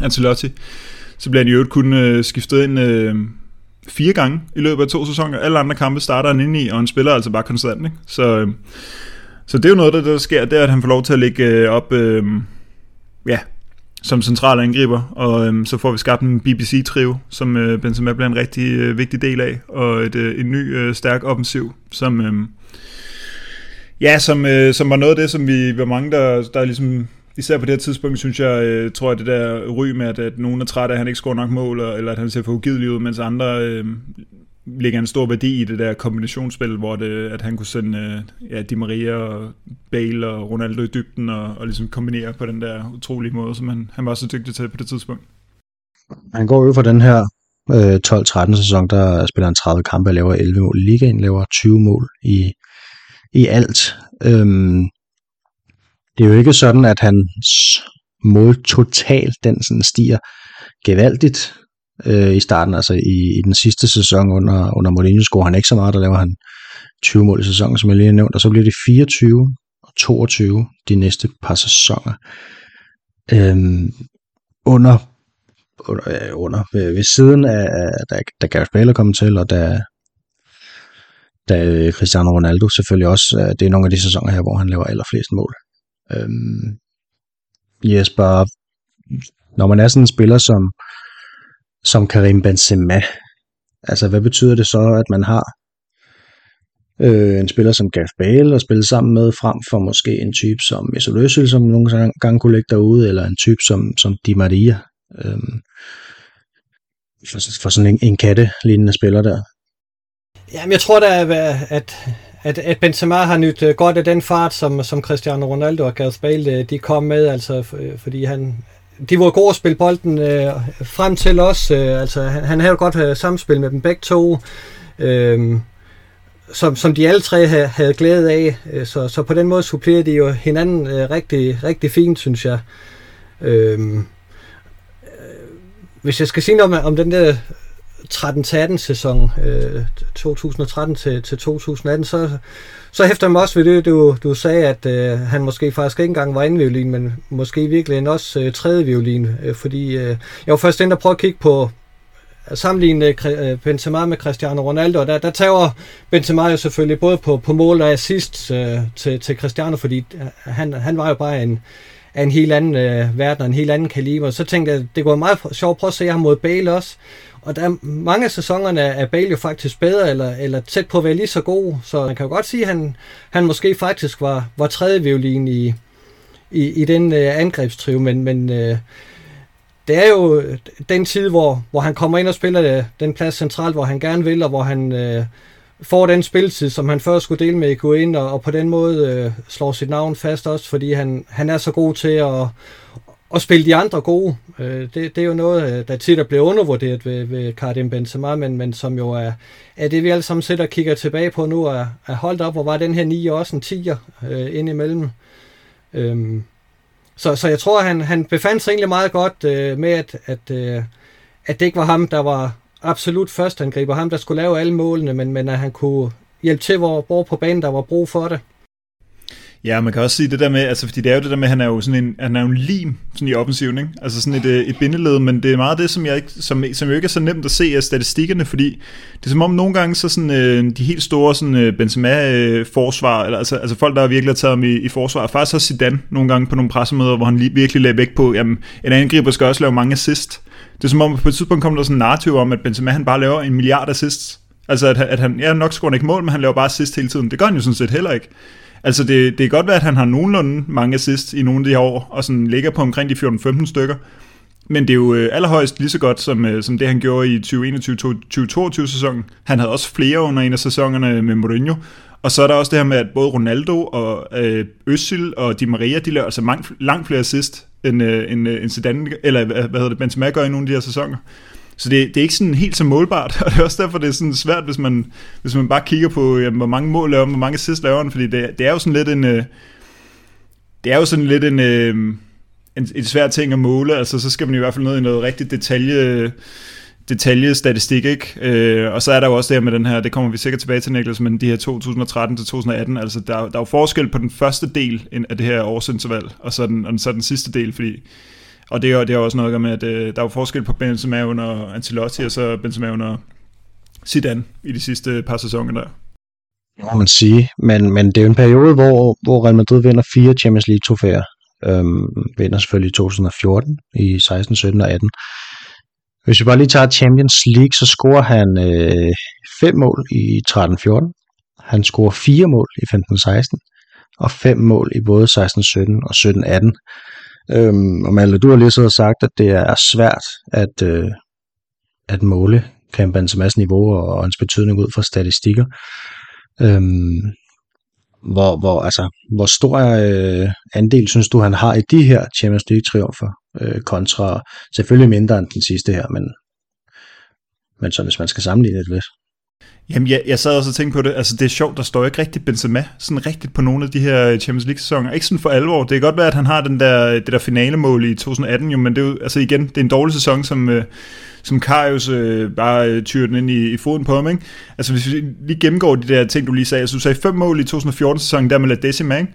Ancelotti. Så bliver han i øvrigt kun øh, skiftet ind øh, fire gange i løbet af to sæsoner. Alle andre kampe starter han ind i, og han spiller altså bare konstant. Ikke? Så, øh, så det er jo noget, der, der sker, det er, at han får lov til at ligge øh, op øh, ja, som central angriber, og øh, så får vi skabt en BBC-trio, som øh, Benzema bliver en rigtig øh, vigtig del af, og et, øh, en ny øh, stærk offensiv, som øh, ja, som, øh, som var noget af det, som vi var mange, der, der ligesom, især på det her tidspunkt, synes jeg, øh, tror jeg, det der ry med, at, at nogen er træt af, at han ikke scorer nok mål, eller at han ser for ugidelig ud, mens andre øh, ligger en stor værdi i det der kombinationsspil, hvor det, at han kunne sende øh, ja, Di Maria og Bale og Ronaldo i dybden og, og ligesom kombinere på den der utrolige måde, som han, han var så dygtig til på det tidspunkt. Han går jo for den her øh, 12-13 sæson, der spiller han 30 kampe og laver 11 mål i ligaen, laver 20 mål i, i alt. Øhm, det er jo ikke sådan, at hans mål totalt den sådan stiger gevaldigt øh, i starten, altså i, i den sidste sæson under, under Mourinho scorer han ikke så meget, der laver han 20 mål i sæsonen, som jeg lige har nævnt, og så bliver det 24 og 22 de næste par sæsoner. Øhm, under, under, under ved, ved siden af, da, da Gareth Bale kom til, og da, da øh, Cristiano Ronaldo selvfølgelig også, øh, det er nogle af de sæsoner her, hvor han laver allerflest mål. Øhm, Jesper, når man er sådan en spiller som, som Karim Benzema. Altså, hvad betyder det så, at man har øh, en spiller som Gareth Bale at spille sammen med, frem for måske en type som Mesut Özil, som nogle gange kunne ligge derude, eller en type som, som Di Maria. Øh, for, for sådan en, en katte-lignende spiller der. Jamen, jeg tror da, at, at, at Benzema har nyt øh, godt af den fart, som, som Cristiano Ronaldo og Gareth Bale øh, de kom med, altså øh, fordi han, de var gode at spille bolden øh, frem til os. Øh, altså, han, han havde godt øh, samspil med dem begge to, øh, som, som de alle tre havde, havde glæde af. Øh, så, så på den måde supplerede de jo hinanden øh, rigtig, rigtig fint, synes jeg. Øh, øh hvis jeg skal sige noget om, om den der 13-18 sæson, øh, 2013 til, til 2018, så, så hæfter jeg mig også ved det, du, du sagde, at øh, han måske faktisk ikke engang var anden violin, men måske virkelig også øh, tredje violin, øh, fordi øh, jeg var først inde og prøve at kigge på øh, sammenligne øh, Benzema med Cristiano Ronaldo, og der, der tager Benzema jo selvfølgelig både på, på mål og assist øh, til, til Cristiano, fordi øh, han, han var jo bare en, af en helt anden øh, verden og en helt anden kaliber. Så tænkte jeg, det går meget sjovt at prøve at se ham mod Bale også, og der er mange af sæsonerne er Bale jo faktisk bedre, eller, eller tæt på at være lige så god, så man kan jo godt sige, at han, han måske faktisk var, var tredje violin i, i, i den øh, angrebstriv, men, men øh, det er jo den tid, hvor, hvor han kommer ind og spiller øh, den plads centralt, hvor han gerne vil, og hvor han øh, får den spilletid, som han før skulle dele med ind, og, og på den måde øh, slår sit navn fast også, fordi han, han er så god til at, og spille de andre gode. Øh, det, det er jo noget, øh, der tit er blevet undervurderet ved, ved Karim Benzema, men, men som jo er, er det, vi alle sammen sidder og kigger tilbage på nu, er, er holdt op, hvor var den her 9 også en 10'er øh, ind imellem. Øhm, så, så jeg tror, han, han befandt sig egentlig meget godt øh, med, at, at, øh, at det ikke var ham, der var absolut først angriber, ham der skulle lave alle målene, men, men at han kunne hjælpe til, hvor, hvor på banen der var brug for det. Ja, man kan også sige det der med, altså fordi det er jo det der med, at han er jo sådan en, han er jo en lim sådan i offensiven, ikke? Altså sådan et, øh, et bindeled, men det er meget det, som, jeg ikke, som, som jo ikke er så nemt at se af statistikkerne, fordi det er som om nogle gange, så sådan øh, de helt store sådan øh, Benzema-forsvar, eller altså, altså folk, der virkelig har taget ham i, i forsvar, faktisk også Zidane nogle gange på nogle pressemøder, hvor han lige, virkelig lagde vægt på, jamen en angriber skal også lave mange assist. Det er som om, på et tidspunkt kom der sådan en narrativ om, at Benzema han bare laver en milliard assists. Altså at, at han, ja nok scorer ikke mål, men han laver bare assist hele tiden. Det gør han jo sådan set heller ikke. Altså det, det kan godt være, at han har nogenlunde mange assist i nogle af de her år, og sådan ligger på omkring de 14-15 stykker. Men det er jo øh, allerhøjst lige så godt, som, øh, som det han gjorde i 2021-2022 sæsonen. Han havde også flere under en af sæsonerne med Mourinho. Og så er der også det her med, at både Ronaldo og øh, Özil og Di Maria, de laver altså mange, langt flere assist, end, øh, end, øh, end Zidane, eller hvad hedder det, Benzema gør i nogle af de her sæsoner. Så det, det er ikke sådan helt så målbart, og det er også derfor, det er sådan svært, hvis man, hvis man bare kigger på, jamen, hvor mange mål laver hvor mange assist laver man, fordi det, det er jo sådan lidt en... Øh, det er jo sådan lidt en, øh, en, en svær ting at måle, altså så skal man i hvert fald ned i noget rigtig detalje, detaljestatistik, ikke? Øh, og så er der jo også det her med den her, det kommer vi sikkert tilbage til, Niklas, men de her 2013 til 2018, altså der, der er jo forskel på den første del af det her årsinterval, og så den, og så den sidste del, fordi og det er, det er også noget med, at øh, der er jo forskel på Benzema under Ancelotti, og så Benzema under Zidane i de sidste par sæsoner der. Det må man sige, men, men det er jo en periode, hvor, hvor Real Madrid vinder fire Champions League trofæer. Øhm, vinder selvfølgelig i 2014, i 16, 17 og 18. Hvis vi bare lige tager Champions League, så scorer han øh, fem mål i 13-14. Han scorer fire mål i 15-16, og fem mål i både 16-17 og 17-18. Øhm, og Malte, du har lige så sagt, at det er svært at, øh, at måle Karim Benzema's niveau og, og hans betydning ud fra statistikker. Øhm, hvor, hvor, altså, hvor stor øh, andel synes du, han har i de her Champions League-triumfer, øh, kontra selvfølgelig mindre end den sidste her, men, men så hvis man skal sammenligne det lidt. Jamen, jeg, jeg sad også og tænkte på det. Altså, det er sjovt, der står ikke rigtig Benzema sådan rigtigt på nogle af de her Champions League-sæsoner. Ikke sådan for alvor. Det kan godt være, at han har den der, det der finalemål i 2018, jo, men det er jo, altså igen, det er en dårlig sæson, som, øh, som Karius øh, bare øh, tyrer den ind i, i foden på ham, ikke? Altså, hvis vi lige gennemgår de der ting, du lige sagde. Altså, du sagde fem mål i 2014-sæsonen, der med La Decima, ikke?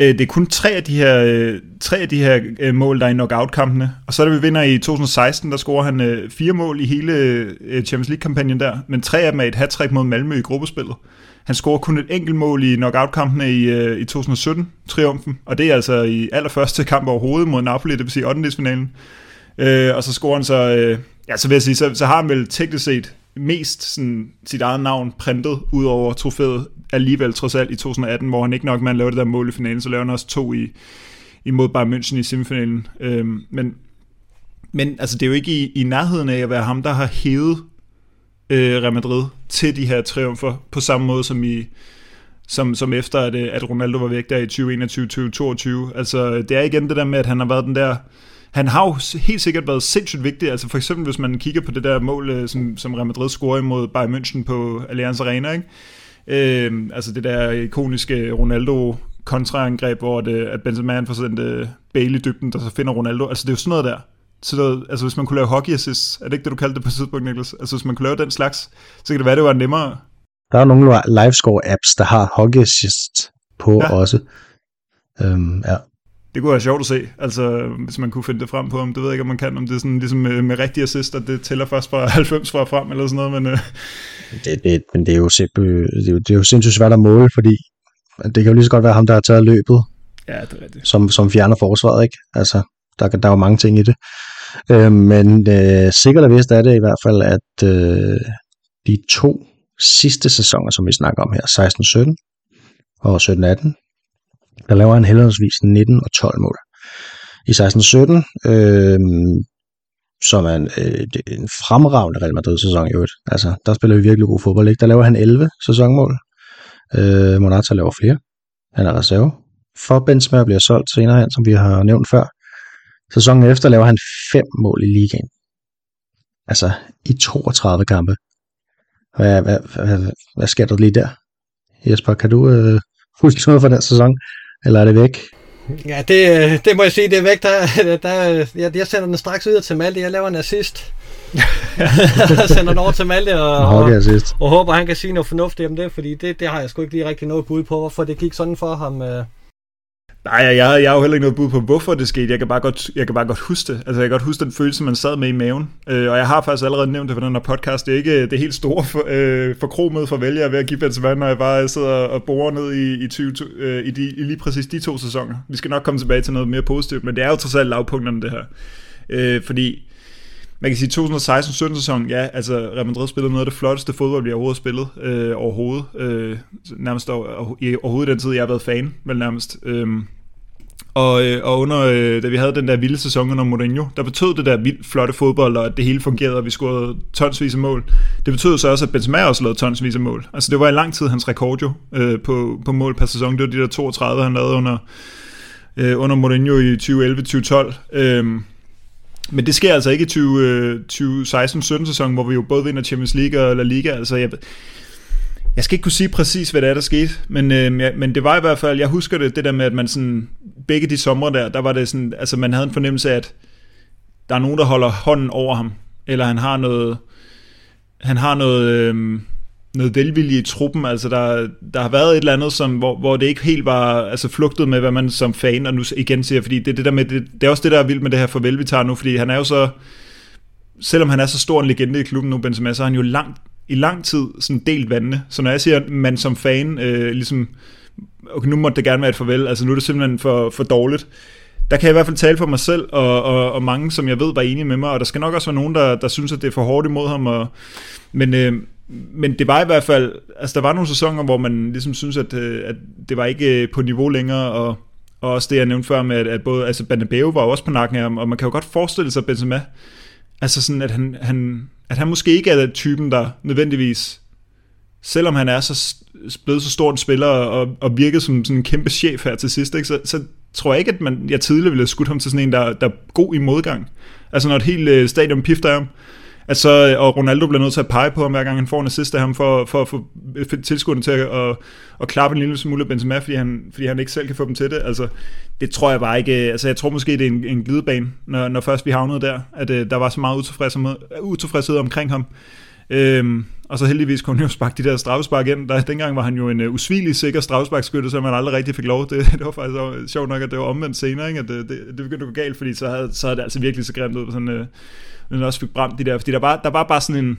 Øh, det er kun tre af de her, øh, tre af de her øh, mål, der er i knockout-kampene. Og så da vi vinder i 2016, der scorer han øh, fire mål i hele øh, Champions League-kampagnen der, men tre af dem er et hat mod Malmø i gruppespillet. Han scorer kun et enkelt mål i knockout-kampene i, øh, i 2017-triumfen, og det er altså i allerførste kamp overhovedet mod Napoli, det vil sige 8. Øh, og så scorer han så, øh, ja, så vil jeg sige, så, så har han vel teknisk set mest sådan, sit eget navn printet ud over trofæet alligevel trods alt i 2018, hvor han ikke nok man lavede det der mål i finalen, så laver han også to i, imod Bayern München i semifinalen. Øhm, men, men altså, det er jo ikke i, i nærheden af at være ham, der har hævet øh, Real Madrid til de her triumfer på samme måde som i som, som efter at, øh, at Ronaldo var væk der i 2021-2022. Altså, det er igen det der med, at han har været den der han har jo helt sikkert været sindssygt vigtig, altså for eksempel hvis man kigger på det der mål, øh, som, som Real Madrid scorer imod Bayern München på Allianz Arena, ikke? Øh, altså det der ikoniske Ronaldo kontraangreb, hvor det, at Benzema får sendt uh, Bale dybden, der så finder Ronaldo. Altså det er jo sådan noget der. Så der, altså hvis man kunne lave hockey assists, er det ikke det, du kaldte det på tidspunkt, Niklas? Altså hvis man kunne lave den slags, så kan det være, det var nemmere. Der er nogle livescore apps, der har hockey assist på ja. også. Um, ja. Det kunne være sjovt at se, altså hvis man kunne finde det frem på ham. Det ved jeg ikke, om man kan, om det er sådan ligesom med, med rigtige assist, at det tæller først fra 90 fra frem, eller sådan noget, men... Uh... Det, det, men det er, jo simpel, det, er jo, det er jo sindssygt svært at måle, fordi det kan jo lige så godt være ham, der har taget løbet, ja, det er rigtigt. Som, som fjerner forsvaret, ikke? Altså, der, der er jo mange ting i det. Øh, men øh, sikkert og vist er det i hvert fald, at øh, de to sidste sæsoner, som vi snakker om her, 16-17 og 17-18, der laver han heldigvis 19 og 12 mål. I 16-17, øh, som er en, øh, en fremragende Real Madrid-sæson i øvrigt. Altså, der spiller vi virkelig god fodbold, ikke? Der laver han 11 sæsonmål. Øh, Monata laver flere. Han er reserve. For Benzema bliver solgt senere hen, som vi har nævnt før. Sæsonen efter laver han fem mål i ligaen. Altså i 32 kampe. Hvad, hvad, hvad, hvad sker der lige der? Jesper, kan du øh, huske noget fra den sæson? Eller er det væk? Ja, det, det må jeg sige, det er væk. Der, der, jeg, jeg sender den straks videre til Malte. Jeg laver en assist. jeg sender den over til Malte og, og, og, håber, han kan sige noget fornuftigt om det, fordi det, det har jeg sgu ikke lige rigtig noget bud på, hvorfor det gik sådan for ham. Øh. Nej, jeg, jeg har jo heller ikke noget bud på, hvorfor det skete. Jeg kan bare godt, jeg kan bare godt huske det. Altså, jeg kan godt huske den følelse, man sad med i maven. Øh, og jeg har faktisk allerede nævnt det på den her podcast. Det er ikke det helt store for, øh, forkromede for vælger ved at give Benzema, når jeg bare sidder og borer ned i, i, 20, øh, i, de, i lige præcis de to sæsoner. Vi skal nok komme tilbage til noget mere positivt, men det er jo trods alt lavpunkterne, det her. Øh, fordi man kan sige 2016-17 sæson, ja, altså Real Madrid spillede noget af det flotteste fodbold, vi overhovedet spillet øh, overhovedet. Øh, nærmest over, i overhovedet den tid, jeg har været fan, vel nærmest. Øhm, øh, og, og under, øh, da vi havde den der vilde sæson under Mourinho, der betød det der vildt flotte fodbold, og at det hele fungerede, og vi scorede tonsvis af mål. Det betød så også, at Benzema også lavede tonsvis af mål. Altså det var i lang tid hans rekord jo, øh, på, på mål per sæson. Det var de der 32, han lavede under, øh, under Mourinho i 2011-2012. Øh, men det sker altså ikke i 2016-17 øh, sæson, hvor vi jo både vinder Champions League og La Liga. Altså, jeg, jeg skal ikke kunne sige præcis, hvad det er, der skete, men, øh, ja, men det var i hvert fald, jeg husker det, det der med, at man sådan, begge de sommer der, der var det sådan, altså man havde en fornemmelse af, at der er nogen, der holder hånden over ham, eller han har noget, han har noget, øh, noget velvilje i truppen, altså der, der har været et eller andet, som, hvor, hvor det ikke helt var altså flugtet med, hvad man som fan, og nu igen siger, fordi det, det, der med, det, det er også det, der er vildt med det her farvel, vi tager nu, fordi han er jo så, selvom han er så stor en legende i klubben nu, Benzema, så er han jo langt, i lang tid sådan delt vandene. Så når jeg siger, at man som fan øh, ligesom, okay, nu måtte det gerne være et farvel, altså nu er det simpelthen for, for dårligt, der kan jeg i hvert fald tale for mig selv, og, og, og mange, som jeg ved, var enige med mig, og der skal nok også være nogen, der, der synes, at det er for hårdt imod ham, og, men, øh, men det var i hvert fald, altså der var nogle sæsoner, hvor man ligesom synes, at, øh, at det var ikke øh, på niveau længere, og, og også det, jeg nævnte før med, at, at både, altså Banabeo var også på nakken af ham, og man kan jo godt forestille sig Benzema, altså sådan, at han, han, at han måske ikke er den typen, der nødvendigvis, selvom han er så blevet så stor en spiller og, og virket som sådan en kæmpe chef her til sidst, ikke, så, så tror jeg ikke, at man, jeg tidligere ville have skudt ham til sådan en, der, der er god i modgang. Altså når et helt øh, stadion pifter ham, Altså, og Ronaldo bliver nødt til at pege på ham, hver gang han får en assist af ham, for, for at få tilskuerne til at, at, at klappe en lille smule Benzema, fordi han, fordi han ikke selv kan få dem til det. Altså, det tror jeg bare ikke. Øh, altså, jeg tror måske, det er en, en glidebane, når, når først vi havnede der, at uh, der var så meget utilfredshed, utilfredshed omkring ham. Øhm, og så heldigvis kunne han jo sparke de der straffespark ind. Der, dengang var han jo en uh, usvigelig sikker straffesparkskytte, så man aldrig rigtig fik lov. Det, det var faktisk uh, sjovt nok, at det var omvendt senere, ikke? at det, det, det begyndte at gå galt, fordi så havde, så havde det altså virkelig så grimt ud. Sådan, uh, men også fik brændt de der, fordi der var, der var bare sådan en,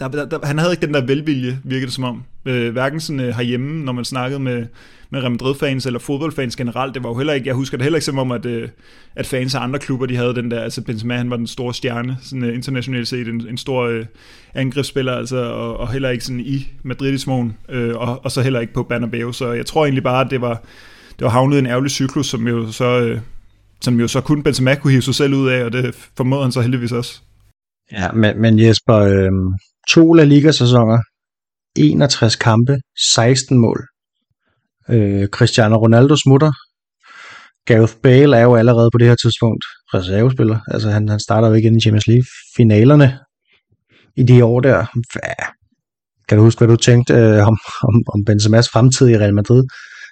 der, der, der, han havde ikke den der velvilje, virkede det som om. Øh, hverken sådan øh, herhjemme, når man snakkede med, med Real Madrid-fans eller fodboldfans generelt. Det var jo heller ikke, jeg husker det heller ikke som om, at, øh, at fans af andre klubber, de havde den der, altså Benzema, han var den store stjerne, sådan øh, internationalt set, en, en stor øh, angrebsspiller, altså, og, og heller ikke sådan i Madrid-smogen, øh, og, og så heller ikke på Bernabeu. Så jeg tror egentlig bare, at det var, det var havnet en ærgerlig cyklus, som jo så... Øh, som jo så kun Benzema kunne hive sig selv ud af, og det formåede han så heldigvis også. Ja, men, men Jesper, øh, to La Liga-sæsoner, 61 kampe, 16 mål. Øh, Cristiano Ronaldo smutter. Gareth Bale er jo allerede på det her tidspunkt reservespiller. Altså han, han starter jo ikke i Champions League-finalerne i de år der. Hva? Kan du huske, hvad du tænkte øh, om, om, om Benzemas fremtid i Real Madrid?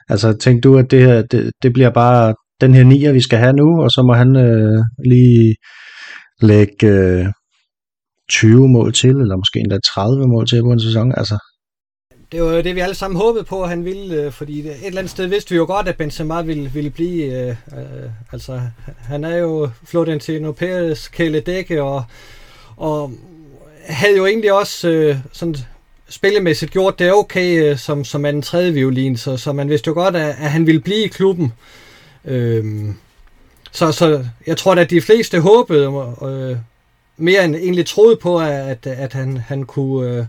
Altså tænkte du, at det her, det, det bliver bare den her nier, vi skal have nu, og så må han øh, lige lægge øh, 20 mål til, eller måske endda 30 mål til på en sæson. Altså. Det var jo det, vi alle sammen håbede på, at han ville, øh, fordi et eller andet sted vidste vi jo godt, at Benzema ville, ville blive. Øh, øh, altså, han er jo Florentino Perez kæledække, og, og havde jo egentlig også øh, sådan spillemæssigt gjort det okay øh, som, som en tredje violin, så, så man vidste jo godt, at, at han ville blive i klubben. Øh, så, så jeg tror at de fleste håbede øh, mere end egentlig troede på, at, at han, han kunne øh,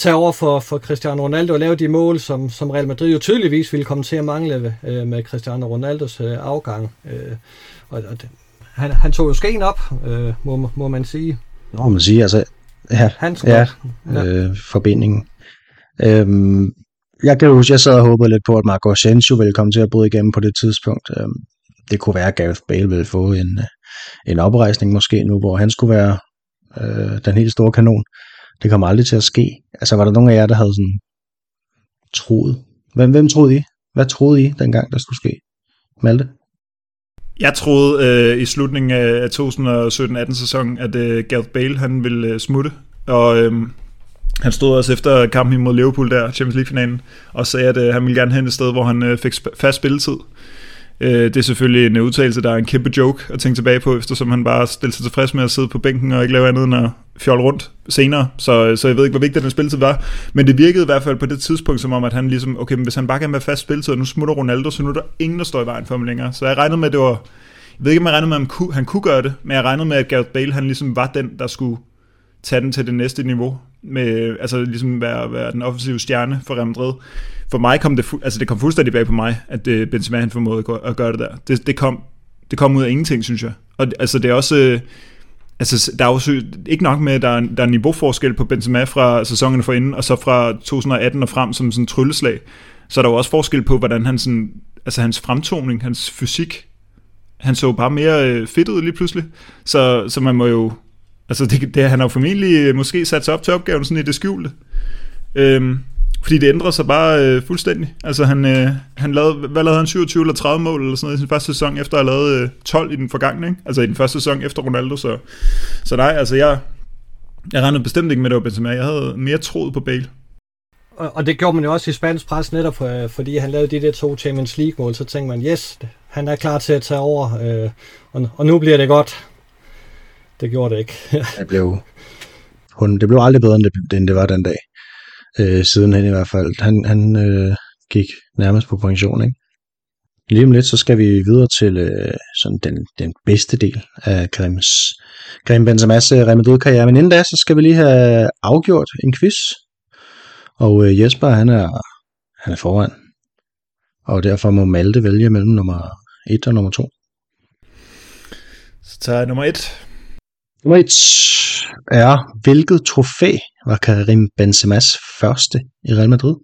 tage over for, for Cristiano Ronaldo og lave de mål, som, som Real Madrid jo tydeligvis ville komme til at mangle øh, med Cristiano Ronaldos øh, afgang. Øh, og, og det, han, han tog jo skeen op, øh, må, må man sige. Nå, man sige, altså, ja, han ja, ja. Øh, forbindingen. Øhm, jeg kan huske, jeg sad og håbede lidt på, at Marco Asensio ville komme til at bryde igennem på det tidspunkt. Øhm, det kunne være, at Gareth Bale ville få en, øh, en oprejsning måske nu, hvor han skulle være øh, den helt store kanon. Det kommer aldrig til at ske. Altså var der nogen af jer, der havde sådan troet? Hvem, hvem troede I? Hvad troede I dengang, der skulle ske? Malte? Jeg troede øh, i slutningen af 2017-18 sæsonen, at øh, Gareth Bale han ville øh, smutte, og øh, han stod også efter kampen imod Liverpool der, Champions League-finalen, og sagde, at øh, han ville gerne hen et sted, hvor han øh, fik sp- fast spilletid. Øh, det er selvfølgelig en udtalelse, der er en kæmpe joke at tænke tilbage på, eftersom han bare stillede sig tilfreds med at sidde på bænken og ikke lave andet end at fjolle rundt senere. Så, så jeg ved ikke, hvor vigtig den spilletid var. Men det virkede i hvert fald på det tidspunkt som om, at han ligesom, okay, men hvis han bare kan være fast spilletid, og nu smutter Ronaldo, så nu er der ingen, der står i vejen for ham længere. Så jeg regnede med, at det var, jeg ved ikke, om jeg regnede med, at han kunne, han kunne gøre det, men jeg regnede med, at Gareth Bale, han ligesom var den, der skulle tage den til det næste niveau, med, altså ligesom være, være den offensive stjerne for Real Madrid. For mig kom det, fu- altså det kom fuldstændig bag på mig, at det, Benzema han formåede at gøre det der. Det, det, kom, det kom ud af ingenting, synes jeg. Og altså det er også, øh, altså der er jo ikke nok med, at der er, der er niveauforskel på Benzema fra sæsonen for inden, og så fra 2018 og frem som sådan en trylleslag. Så er der jo også forskel på, hvordan han sådan, altså hans fremtoning, hans fysik, han så bare mere øh, fedt ud lige pludselig. Så, så man må jo Altså, det, det, han har jo formentlig øh, måske sat sig op til opgaven sådan i det skjulte. Øhm, fordi det ændrer sig bare øh, fuldstændig. Altså, han, øh, han lavede, hvad lavede han, 27 eller 30 mål eller sådan noget i sin første sæson, efter at have lavet øh, 12 i den forgangne, ikke? Altså i den første sæson efter Ronaldo, så, så nej, altså jeg, jeg regnede bestemt ikke med, det var Benzema. Jeg havde mere troet på Bale. Og, og det gjorde man jo også i spansk pres netop, for, fordi han lavede de der to Champions League-mål, så tænkte man, yes, han er klar til at tage over, øh, og, og nu bliver det godt. Det gjorde det ikke. det, blev, hun, det blev aldrig bedre, end det, end det var den dag. Øh, sidenhen i hvert fald. Han, han øh, gik nærmest på pension, ikke? Lige om lidt, så skal vi videre til øh, sådan den, den bedste del af Grims, Grim Benzema's øh, Real Madrid-karriere. Men inden da, så skal vi lige have afgjort en quiz. Og øh, Jesper, han er, han er foran. Og derfor må Malte vælge mellem nummer 1 og nummer 2. Så tager jeg nummer 1. Nummer 1 er, hvilket trofæ var Karim Benzema's første i Real Madrid?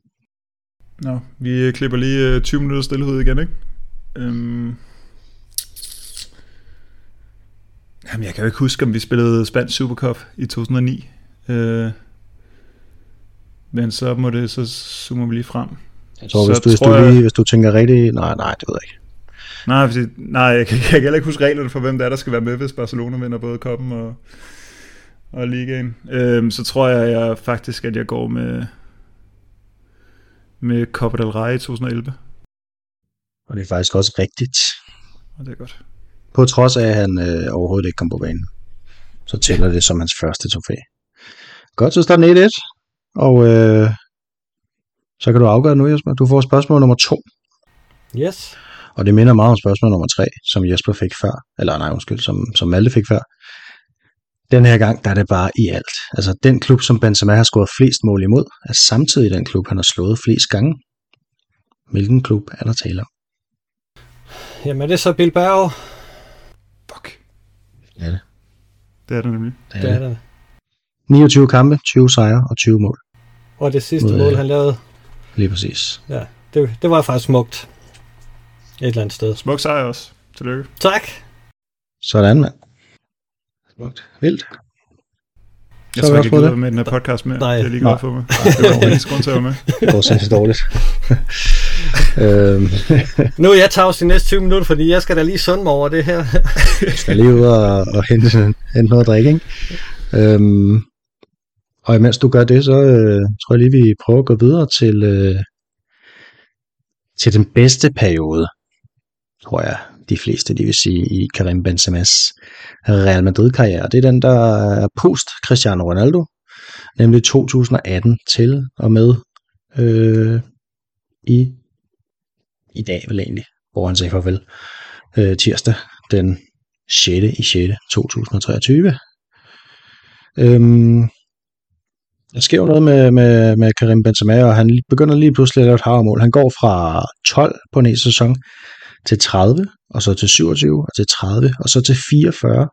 Nå, vi klipper lige 20 øh, minutter stillhed igen, ikke? Øhm... Jamen, jeg kan jo ikke huske, om vi spillede Spansk Supercup i 2009. Øh... Men så må det, så zoomer vi lige frem. Jeg tror, så hvis, du, hvis, du lige, hvis du tænker rigtigt, nej, nej, det ved jeg ikke. Nej, fordi, nej jeg, kan, jeg kan heller ikke huske reglerne for, hvem der er, der skal være med, hvis Barcelona vinder både koppen og, og ligaen. Øhm, så tror jeg, jeg faktisk, at jeg går med, med Copa del Rey i 2011. Og det er faktisk også rigtigt. Og det er godt. På trods af, at han øh, overhovedet ikke kom på banen, så tæller det som hans første trofæ. Godt, så står den 1-1. Og øh, så kan du afgøre nu, Jesper. Du får spørgsmål nummer 2. Yes. Og det minder meget om spørgsmål nummer 3, som Jesper fik før. Eller nej, undskyld, som, som Malte fik før. Den her gang, der er det bare i alt. Altså, den klub, som Benzema har scoret flest mål imod, er samtidig den klub, han har slået flest gange. Hvilken klub er der tale om? Jamen, det er så Bilbao. Fuck. Ja, det. Det er det nemlig. Det er det. det. 29 kampe, 20 sejre og 20 mål. Og det sidste Ud, mål, han lavede. Lige præcis. Ja, det, det var faktisk smukt. Et eller andet sted. Smuk sejr også. Tillykke. Tak. Sådan, mand. Smukt. Vildt. Jeg tror ikke, jeg gider med den her podcast mere. Nej. Det er lige godt for mig. Det var en grund til at være med. Det går sindssygt dårligt. øhm. nu er jeg tavs de næste 20 minutter, fordi jeg skal da lige sunde mig over det her. jeg skal lige ud og, og hente, hente noget at drikke, ikke? Øhm. Og imens du gør det, så øh, tror jeg lige, vi prøver at gå videre til, øh, til den bedste periode tror jeg, de fleste det vil sige, i Karim Benzema's Real Madrid-karriere. Det er den, der er post Cristiano Ronaldo, nemlig 2018 til og med øh, i, i dag vel egentlig, hvor han sagde farvel øh, tirsdag den 6. i 6. 2023. Øhm, der sker jo noget med, med, med Karim Benzema, og han begynder lige pludselig at lave et havmål. Han går fra 12 på en sæson til 30, og så til 27, og til 30, og så til 44.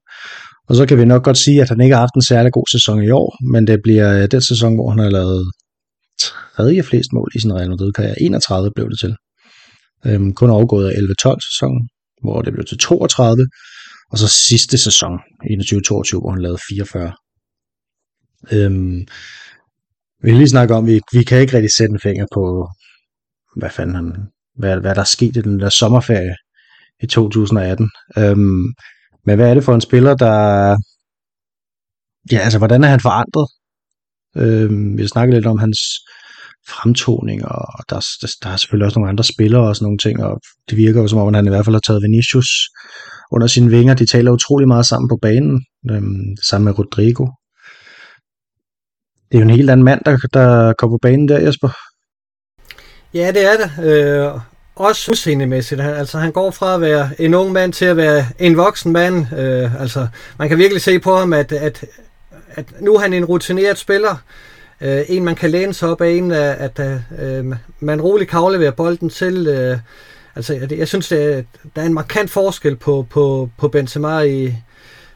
Og så kan vi nok godt sige, at han ikke har haft en særlig god sæson i år, men det bliver øh, den sæson, hvor han har lavet tredje flest mål i sin Real Madrid-karriere. 31 blev det til. Øhm, kun overgået af 11-12 sæsonen, hvor det blev til 32, og så sidste sæson, 21-22, hvor han lavede 44. Øhm, vi vil lige snakke om, vi, vi kan ikke rigtig sætte en finger på, hvad fanden han, hvad, hvad der er sket i den der sommerferie i 2018. Øhm, men hvad er det for en spiller, der... Ja, altså, hvordan er han forandret? Øhm, vi snakker lidt om hans fremtoning, og der, der, der er selvfølgelig også nogle andre spillere og sådan nogle ting, og det virker jo som om, at han i hvert fald har taget Vinicius under sine vinger. De taler utrolig meget sammen på banen, øhm, sammen med Rodrigo. Det er jo en helt anden mand, der, der kommer på banen der, Jesper. Ja, det er det. Øh, også udseendemæssigt. Han, altså, han går fra at være en ung mand til at være en voksen mand. Øh, altså, man kan virkelig se på ham, at, at, at nu er han en rutineret spiller. Øh, en, man kan læne sig op af, en, at, at øh, man roligt kan aflevere bolden til. Øh, altså, jeg, jeg synes, det, der er en markant forskel på, på, på Benzema i,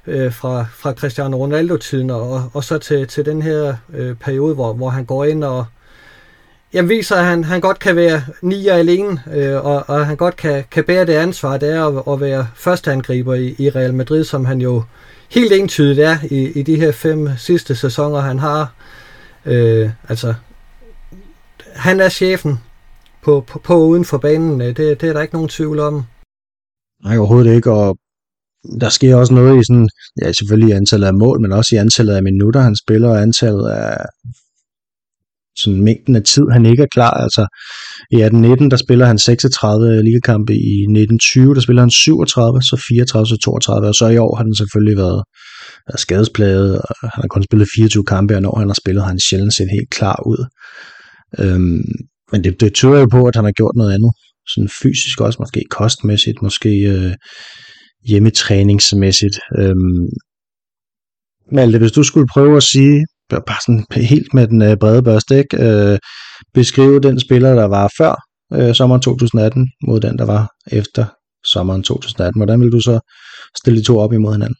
øh, fra, fra Cristiano Ronaldo-tiden og, og så til, til den her øh, periode, hvor, hvor han går ind og jamen, viser, at han, han godt kan være nier alene, øh, og, og han godt kan, kan bære det ansvar, det er at, at være førsteangriber i, i Real Madrid, som han jo helt entydigt er i, i de her fem sidste sæsoner, han har. Øh, altså, han er chefen på, på, på uden for banen, øh, det, det er der ikke nogen tvivl om. Nej, overhovedet ikke, og der sker også noget i sådan, ja selvfølgelig i antallet af mål, men også i antallet af minutter, han spiller, og antallet af sådan mængden af tid, han ikke er klar. Altså i 18-19, der spiller han 36 ligakampe, i 1920, der spiller han 37, så 34, så 32, og så i år har den selvfølgelig været, været skadespladet, og han har kun spillet 24 kampe, og når han har spillet, har han sjældent set helt klar ud. Øhm, men det, det tyder jo på, at han har gjort noget andet, sådan fysisk også, måske kostmæssigt, måske øh, hjemmetræningsmæssigt. Øhm, Malte, hvis du skulle prøve at sige, bare sådan helt med den øh, brede børste, ikke? Øh, beskrive den spiller, der var før øh, sommeren 2018, mod den, der var efter sommeren 2018. Hvordan vil du så stille de to op imod hinanden?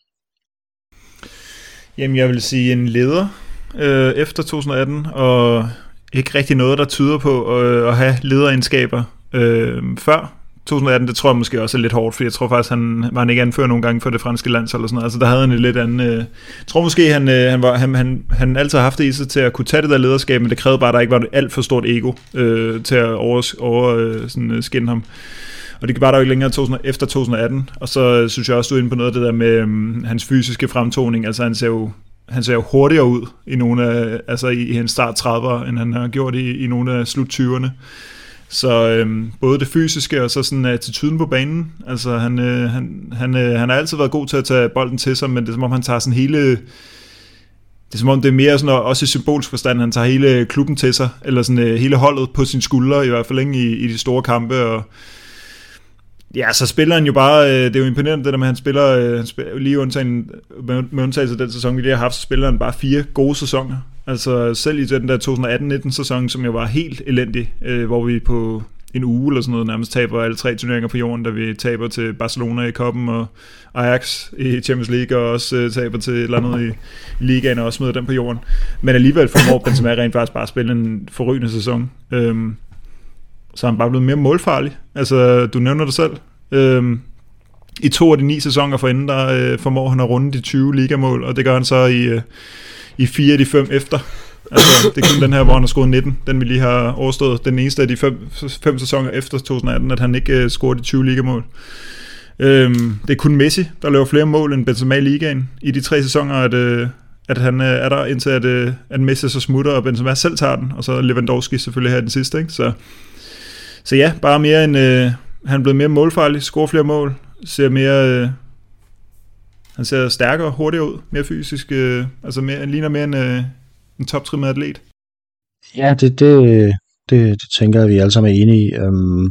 Jamen, jeg vil sige en leder øh, efter 2018, og ikke rigtig noget, der tyder på øh, at have lederegenskaber øh, før 2018, det tror jeg måske også er lidt hårdt, fordi jeg tror faktisk, han var han ikke anfører nogle gange for det franske landshold eller sådan noget. Altså der havde han et lidt andet... Øh, jeg tror måske, han, øh, han, var, han, han, han altid har haft det i sig til at kunne tage det der lederskab, men det krævede bare, at der ikke var et alt for stort ego øh, til at over, over øh, sådan, øh, skinne ham. Og det var der jo ikke længere 2000, efter 2018. Og så øh, synes jeg også, du er inde på noget af det der med øh, hans fysiske fremtoning. Altså han ser jo han ser jo hurtigere ud i nogle af, altså i, i hans start 30'er, end han har gjort i, i nogle af slut 20'erne. Så øhm, både det fysiske og så sådan attituden på banen. Altså han, øh, han, han, øh, han har altid været god til at tage bolden til sig, men det er som om han tager sådan hele... Det er som om det er mere sådan, også i symbolsk forstand, han tager hele klubben til sig, eller sådan øh, hele holdet på sine skuldre, i hvert fald ikke i, i de store kampe, og Ja, så spiller han jo bare, øh, det er jo imponerende det der med, at han spiller, øh, han spiller lige undtagen, med, med undtagelse af den sæson, vi lige har haft, så spiller han bare fire gode sæsoner. Altså selv i den der 2018-19 sæson, som jo var helt elendig, øh, hvor vi på en uge eller sådan noget nærmest taber alle tre turneringer på jorden, da vi taber til Barcelona i koppen og Ajax i Champions League og også øh, taber til et eller andet i, i ligaen og også smider den på jorden. Men alligevel formår Benzema rent faktisk bare at spille en forrygende sæson. Øhm, så er han bare blevet mere målfarlig. Altså, du nævner det selv. Øhm, I to af de ni sæsoner forinden, der øh, formår han at runde de 20 ligamål, og det gør han så i, øh, i fire af de fem efter. Altså, det er kun den her, hvor han har scoret 19, den vi lige har overstået. Den eneste af de fem, fem sæsoner efter 2018, at han ikke øh, uh, scorede de 20 ligamål. Øhm, det er kun Messi, der laver flere mål end Benzema i ligaen i de tre sæsoner, at, øh, at han øh, er der indtil, at, øh, at Messi så smutter, og Benzema selv tager den, og så Lewandowski selvfølgelig her den sidste. Ikke? Så så ja, bare mere en... Øh, han er blevet mere målfarlig, scorer flere mål, ser mere... Øh, han ser stærkere, hurtigere ud, mere fysisk, øh, altså mere, han ligner mere en, øh, en toptrimmet atlet. Ja, det, det, det, det tænker jeg, vi alle sammen er enige i. Øhm,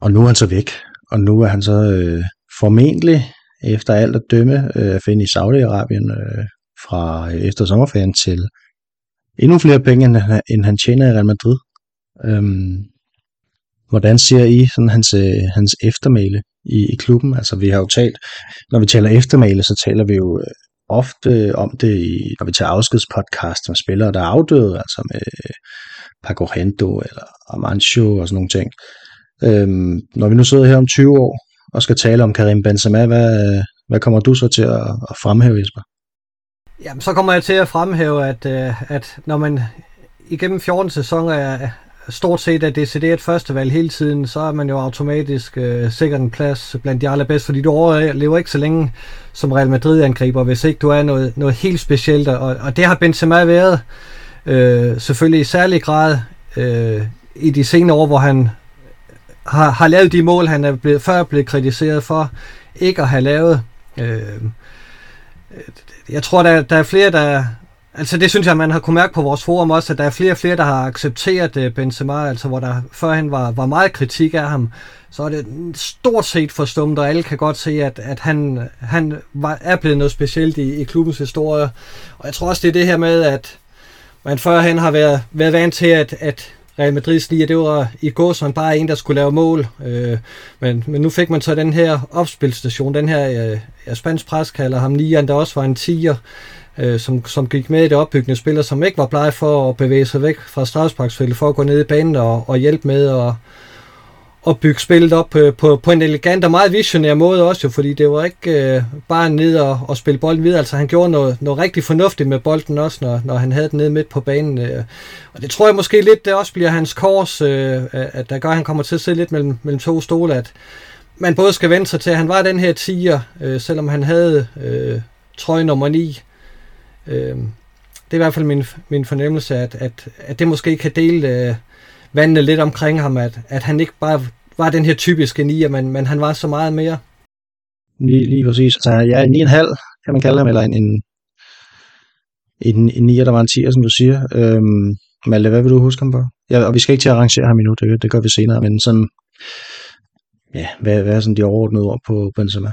og nu er han så væk, og nu er han så øh, formentlig, efter alt at dømme, øh, at finde i Saudi-Arabien øh, fra øh, efter sommerferien til endnu flere penge, end han, end han tjener i Real Madrid. Øhm, Hvordan ser I sådan hans, øh, hans eftermæle i, i klubben? Altså vi har jo talt, når vi taler eftermæle, så taler vi jo øh, ofte øh, om det, i, når vi tager afskedspodcast med spillere, der er afdøde, altså med øh, Paco Hento eller Amancio og sådan nogle ting. Øhm, når vi nu sidder her om 20 år og skal tale om Karim Benzema, hvad, hvad kommer du så til at, at fremhæve, Jesper? Jamen, så kommer jeg til at fremhæve, at, øh, at når man igennem 14 sæsoner er stort set er decideret førstevalg hele tiden, så er man jo automatisk øh, sikkert en plads blandt de allerbedste, fordi du overlever øh, ikke så længe som Real Madrid-angriber, hvis ikke du er noget, noget helt specielt, og, og det har Benzema været øh, selvfølgelig i særlig grad øh, i de senere år, hvor han har, har lavet de mål, han er blevet, før blevet kritiseret for ikke at have lavet. Øh, jeg tror, der, der er flere, der... Altså det synes jeg, man har kunne mærke på vores forum også, at der er flere og flere, der har accepteret øh, Benzema, altså hvor der førhen var, var meget kritik af ham, så er det stort set forstumt, og alle kan godt se, at, at han, han var, er blevet noget specielt i, i klubbens historie. Og jeg tror også, det er det her med, at man førhen har været, været vant til, at, at Real Madrid's lige, det var i går som bare en, der skulle lave mål. Øh, men, men nu fik man så den her opspilstation, den her, øh, ja, spansk pres kalder ham Nian, der også var en tiger, øh, som, som gik med i det opbyggende spiller, som ikke var blege for at bevæge sig væk fra strafsparksfeltet for at gå ned i banen og, og hjælpe med at at bygge spillet op øh, på, på en elegant og meget visionær måde også, jo, fordi det var ikke øh, bare ned og, og spille bolden videre. Altså han gjorde noget, noget rigtig fornuftigt med bolden også, når, når han havde den nede midt på banen. Øh. Og det tror jeg måske lidt, det også bliver hans kors, øh, at der gør, at han kommer til at sidde lidt mellem, mellem to stole, at man både skal vente sig til, at han var den her tiger, øh, selvom han havde øh, trøje nummer 9. Øh, det er i hvert fald min, min fornemmelse, at, at, at det måske kan dele... Øh, vandene lidt omkring ham, at, at han ikke bare var den her typiske nier, men, men han var så meget mere. Lige, lige præcis. Altså, jeg er en 9,5, kan man kalde ham, eller en, en, en, en 9, der var en 10, som du siger. Øhm, Malte, hvad vil du huske ham på? Ja, og vi skal ikke til at arrangere ham endnu, det, det gør vi senere, men sådan, ja, hvad, hvad er sådan de overordnede ord på Benzema?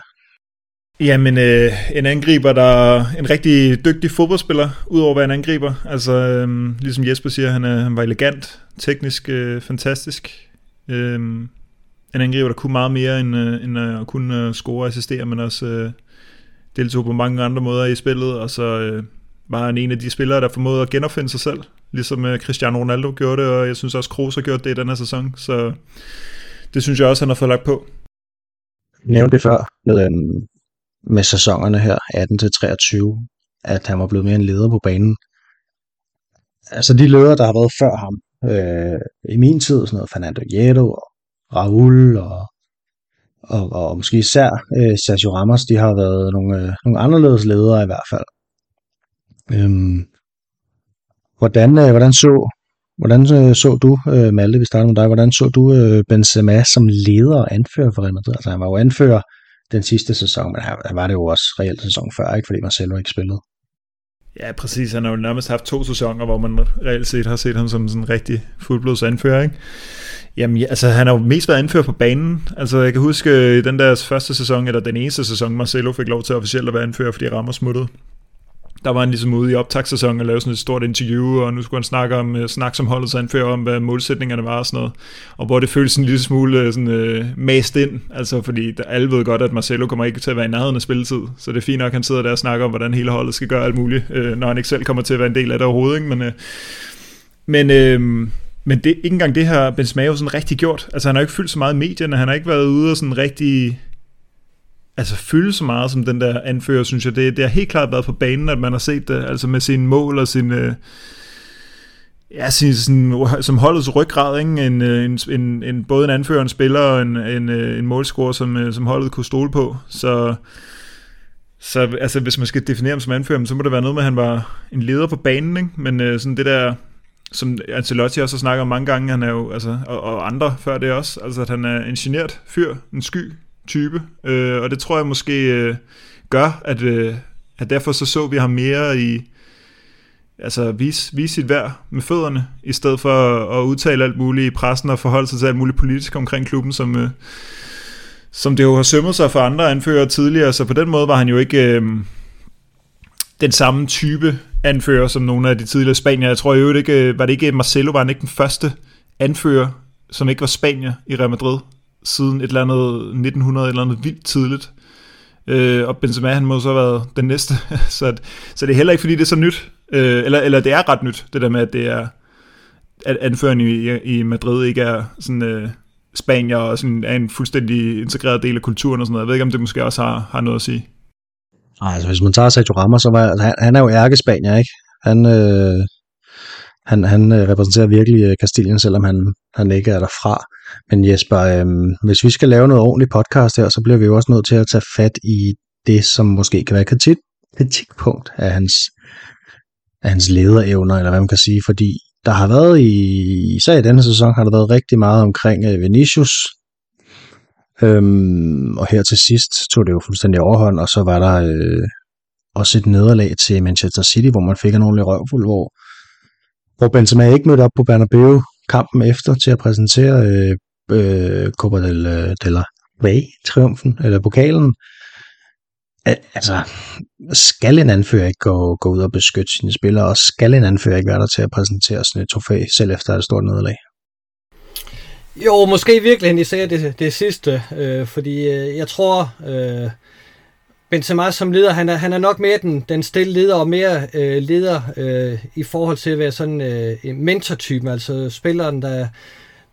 Jamen, øh, en angriber, der er en rigtig dygtig fodboldspiller, udover at være en angriber. Altså, øh, ligesom Jesper siger, han, er, han var elegant, teknisk øh, fantastisk. Øh, en angriber, der kunne meget mere end, øh, end at kunne øh, score og assistere, men også øh, deltog på mange andre måder i spillet, og så øh, var han en af de spillere, der formåede at genopfinde sig selv, ligesom øh, Cristiano Ronaldo gjorde det, og jeg synes også, Kroos har gjort det i den her sæson, så det synes jeg også, han har fået lagt på. Jeg nævnte det før, med, øhm, med sæsonerne her, 18-23, at han var blevet mere en leder på banen. Altså de ledere, der har været før ham, øh, i min tid, sådan noget Fernando Hierro og Raul og, og, og måske især øh, Sergio Ramos, de har været nogle, øh, nogle anderledes ledere i hvert fald. Øhm, hvordan, øh, hvordan så hvordan øh, så du, øh, Malte, vi starter med dig, hvordan så du øh, Benzema som leder og anfører for Real Madrid? Altså han var jo anfører den sidste sæson, men han var det jo også reelt sæson før, ikke fordi Marcelo ikke spillede. Ja, præcis. Han har jo nærmest haft to sæsoner, hvor man reelt set har set ham som sådan en rigtig fuldblods anfører, ikke? Jamen, altså, han har jo mest været anfører på banen. Altså, jeg kan huske øh, den der første sæson, eller den eneste sæson, Marcelo fik lov til officielt at være anfører, fordi Ramos smuttede der var han ligesom ude i optagssæsonen og lavede sådan et stort interview, og nu skulle han snakke om, uh, som holdet, så om, hvad målsætningerne var og sådan noget. Og hvor det føles en lille smule øh, sådan, uh, mast ind, altså fordi der, alle ved godt, at Marcelo kommer ikke til at være i nærheden af spilletid, så det er fint nok, at han sidder der og snakker om, hvordan hele holdet skal gøre alt muligt, uh, når han ikke selv kommer til at være en del af det overhovedet, ikke? men... Uh, men uh, men det, ikke engang det har Benzema jo sådan rigtig gjort. Altså han har ikke fyldt så meget i medierne, han har ikke været ude og sådan rigtig altså fylde så meget som den der anfører, synes jeg. Det, det har helt klart været på banen, at man har set det, altså med sine mål og sin... Øh, ja, sin, sin, som holdets ryggrad, ikke? En, øh, en, en, en, både en anfører, en spiller og en, en, øh, en målscorer, som, øh, som holdet kunne stole på. Så, så altså, hvis man skal definere ham som anfører, så må det være noget med, at han var en leder på banen, ikke? men øh, sådan det der, som Ancelotti også har snakket om mange gange, han er jo, altså, og, og andre før det også, altså at han er en genert fyr, en sky, type, øh, og det tror jeg måske øh, gør, at, øh, at derfor så så vi ham mere i, altså vise, vise sit værd med fødderne, i stedet for at, at udtale alt muligt i pressen og forholde sig til alt muligt politisk omkring klubben, som, øh, som det jo har sømmet sig for andre anfører tidligere, så på den måde var han jo ikke øh, den samme type anfører som nogle af de tidligere spanier. Jeg tror jo ikke, øh, var det ikke Marcelo, var han ikke den første anfører, som ikke var spanier i Real Madrid? Siden et eller andet 1900, et eller andet vildt tidligt. Øh, og Benzema, han må så have været den næste. så, at, så det er heller ikke, fordi det er så nyt. Øh, eller, eller det er ret nyt, det der med, at det er at anførende i, i Madrid ikke er sådan øh, spanier og sådan er en fuldstændig integreret del af kulturen og sådan noget. Jeg ved ikke, om det måske også har, har noget at sige. Nej, altså hvis man tager Sergio Ramos, så var han, han er jo ærkespanier, ikke? Han, øh, han, han øh, repræsenterer virkelig øh, Kastilien, selvom han, han ikke er derfra. Men Jesper, øh, hvis vi skal lave noget ordentligt podcast her, så bliver vi jo også nødt til at tage fat i det, som måske kan være kritik, kritikpunkt af hans, af hans lederevner, eller hvad man kan sige, fordi der har været i, især i denne sæson, har der været rigtig meget omkring øh, Vinicius, Øhm, og her til sidst tog det jo fuldstændig overhånd, og så var der øh, også et nederlag til Manchester City, hvor man fik en ordentlig røvfuld, hvor, hvor Benzema ikke mødte op på Bernabeu kampen efter til at præsentere øh, øh, Copa del, øh, del Rey, triumfen, eller pokalen. Altså, skal en anfører ikke gå, gå ud og beskytte sine spillere, og skal en anfører ikke være der til at præsentere sådan et trofæ, selv efter et stort nederlag? Jo, måske i virkeligheden især det, det sidste, øh, fordi øh, jeg tror, øh, Benzema som leder, han er, han er nok mere den, den stille leder og mere øh, leder øh, i forhold til at være sådan øh, en mentortype, altså spilleren, der,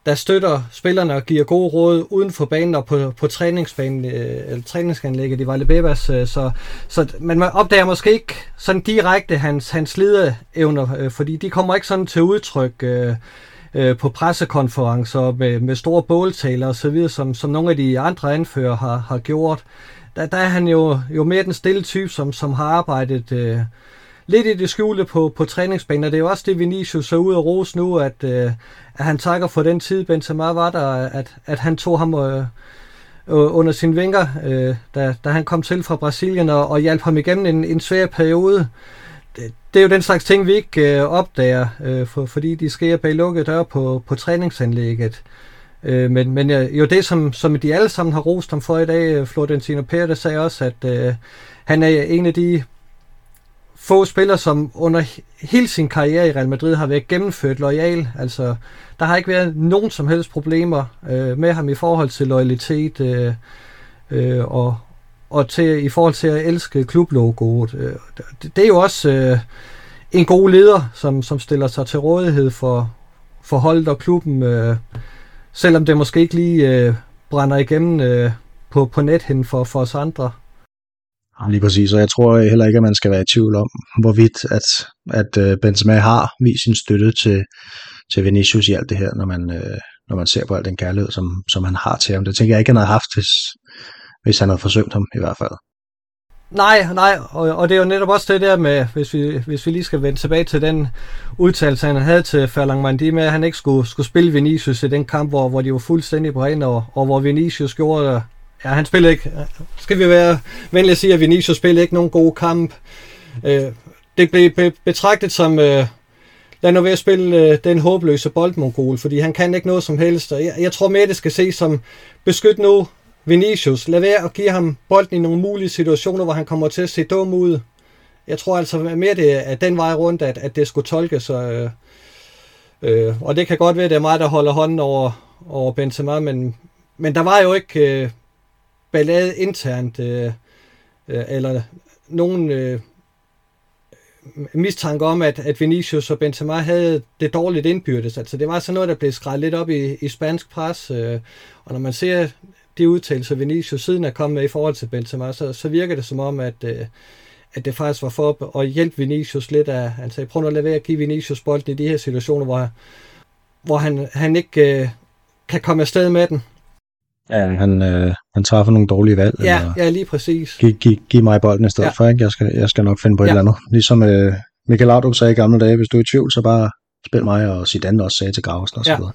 der støtter spillerne og giver gode råd uden for banen og på, på træningsbanen, øh, eller træningsanlægget i Valdebebas, øh, så, så man opdager måske ikke sådan direkte hans, hans lederevner, øh, fordi de kommer ikke sådan til udtryk øh, øh, på pressekonferencer med, med store båltaler osv., som, som nogle af de andre anfører har, har gjort. Der, der er han jo, jo mere den stille type, som, som har arbejdet øh, lidt i det skjulte på, på træningsbanen, og det er jo også det, Vinicius så ud og rose nu, at, øh, at han takker for den tid, Benzema var der, at, at han tog ham øh, øh under sin vinger, øh, da, da han kom til fra Brasilien og, og hjalp ham igennem en, en svær periode det, det er jo den slags ting, vi ikke øh, opdager, øh, for, fordi de sker bag lukkede døre på, på træningsanlægget. Øh, Øh, men, men øh, jo det, som, som de alle sammen har rost ham for i dag, øh, Florentino Pérez sagde også, at øh, han er en af de få spillere, som under hele sin karriere i Real Madrid har været gennemført lojal. Altså, der har ikke været nogen som helst problemer øh, med ham i forhold til loyalitet øh, øh, og, og til, i forhold til at elske klublogoet. Øh, det, det er jo også øh, en god leder, som, som stiller sig til rådighed for, for holdet og klubben, øh, selvom det måske ikke lige øh, brænder igennem øh, på, på nethen for, for os andre. Lige præcis, og jeg tror heller ikke, at man skal være i tvivl om, hvorvidt at, at øh, Benzema har vist sin støtte til, til Vinicius i alt det her, når man, øh, når man ser på al den kærlighed, som, som han har til ham. Det tænker jeg ikke, han har haft, hvis, hvis han havde forsøgt ham i hvert fald. Nej, nej, og, og det er jo netop også det der med, hvis vi, hvis vi lige skal vende tilbage til den udtalelse, han havde til Ferlang Mandi med, at han ikke skulle, skulle spille Vinicius i den kamp, hvor, hvor de var fuldstændig på ren, og, og hvor Vinicius gjorde, ja, han spillede ikke, skal vi være venlige at sige, at Vinicius spillede ikke nogen gode kamp. Øh, det blev betragtet som, øh, lad nu være at spille øh, den håbløse boldmongol, fordi han kan ikke noget som helst, og jeg, jeg tror mere, det skal ses som, beskyt nu Vinicius, lad være at give ham bolden i nogle mulige situationer, hvor han kommer til at se dum ud. Jeg tror altså mere, det er den vej rundt, at, at det skulle tolkes. Øh, øh, og det kan godt være, at det er mig, der holder hånden over, over Benzema, men, men der var jo ikke øh, ballade internt, øh, øh, eller nogen øh, mistanke om, at, at Vinicius og Benzema havde det dårligt indbyrdes. Altså det var sådan noget, der blev skrevet lidt op i, i spansk pres, øh, og når man ser de udtalelser, Vinicius siden er kommet med i forhold til Benzema, så, så virker det som om, at, øh, at det faktisk var for at hjælpe Vinicius lidt af, han sagde, prøv nu at lade være at give Vinicius bolden i de her situationer, hvor, hvor han, han ikke øh, kan komme afsted med den. Ja, han, øh, han træffer nogle dårlige valg. Ja, eller, ja lige præcis. Giv, giv, giv mig bolden i stedet ja. for, ikke? Jeg skal, jeg skal nok finde på ja. et eller andet. Ligesom øh, Michael Laudrup sagde i gamle dage, hvis du er i tvivl, så bare spil mig, og Zidane også sagde til Graversen og så videre.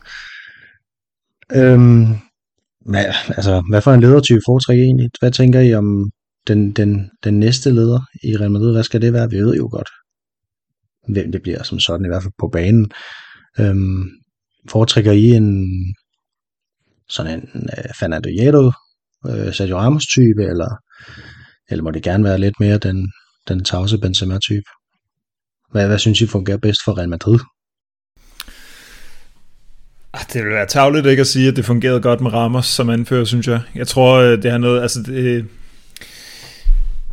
Ja. Øhm, hvad, altså, hvad for en ledertype foretrækker I egentlig? Hvad tænker I om den, den, den næste leder i Real Madrid? Hvad skal det være? Vi ved jo godt, hvem det bliver som sådan, i hvert fald på banen. Øhm, foretrækker I en sådan en uh, Fernando Hierro, uh, Sergio Ramos type, eller, eller må det gerne være lidt mere den, den tavse Benzema type? Hvad, hvad synes I fungerer bedst for Real Madrid? Ah, det vil være tavligt ikke at sige, at det fungerede godt med Ramos som anfører, synes jeg. Jeg tror, øh, det har noget, altså det,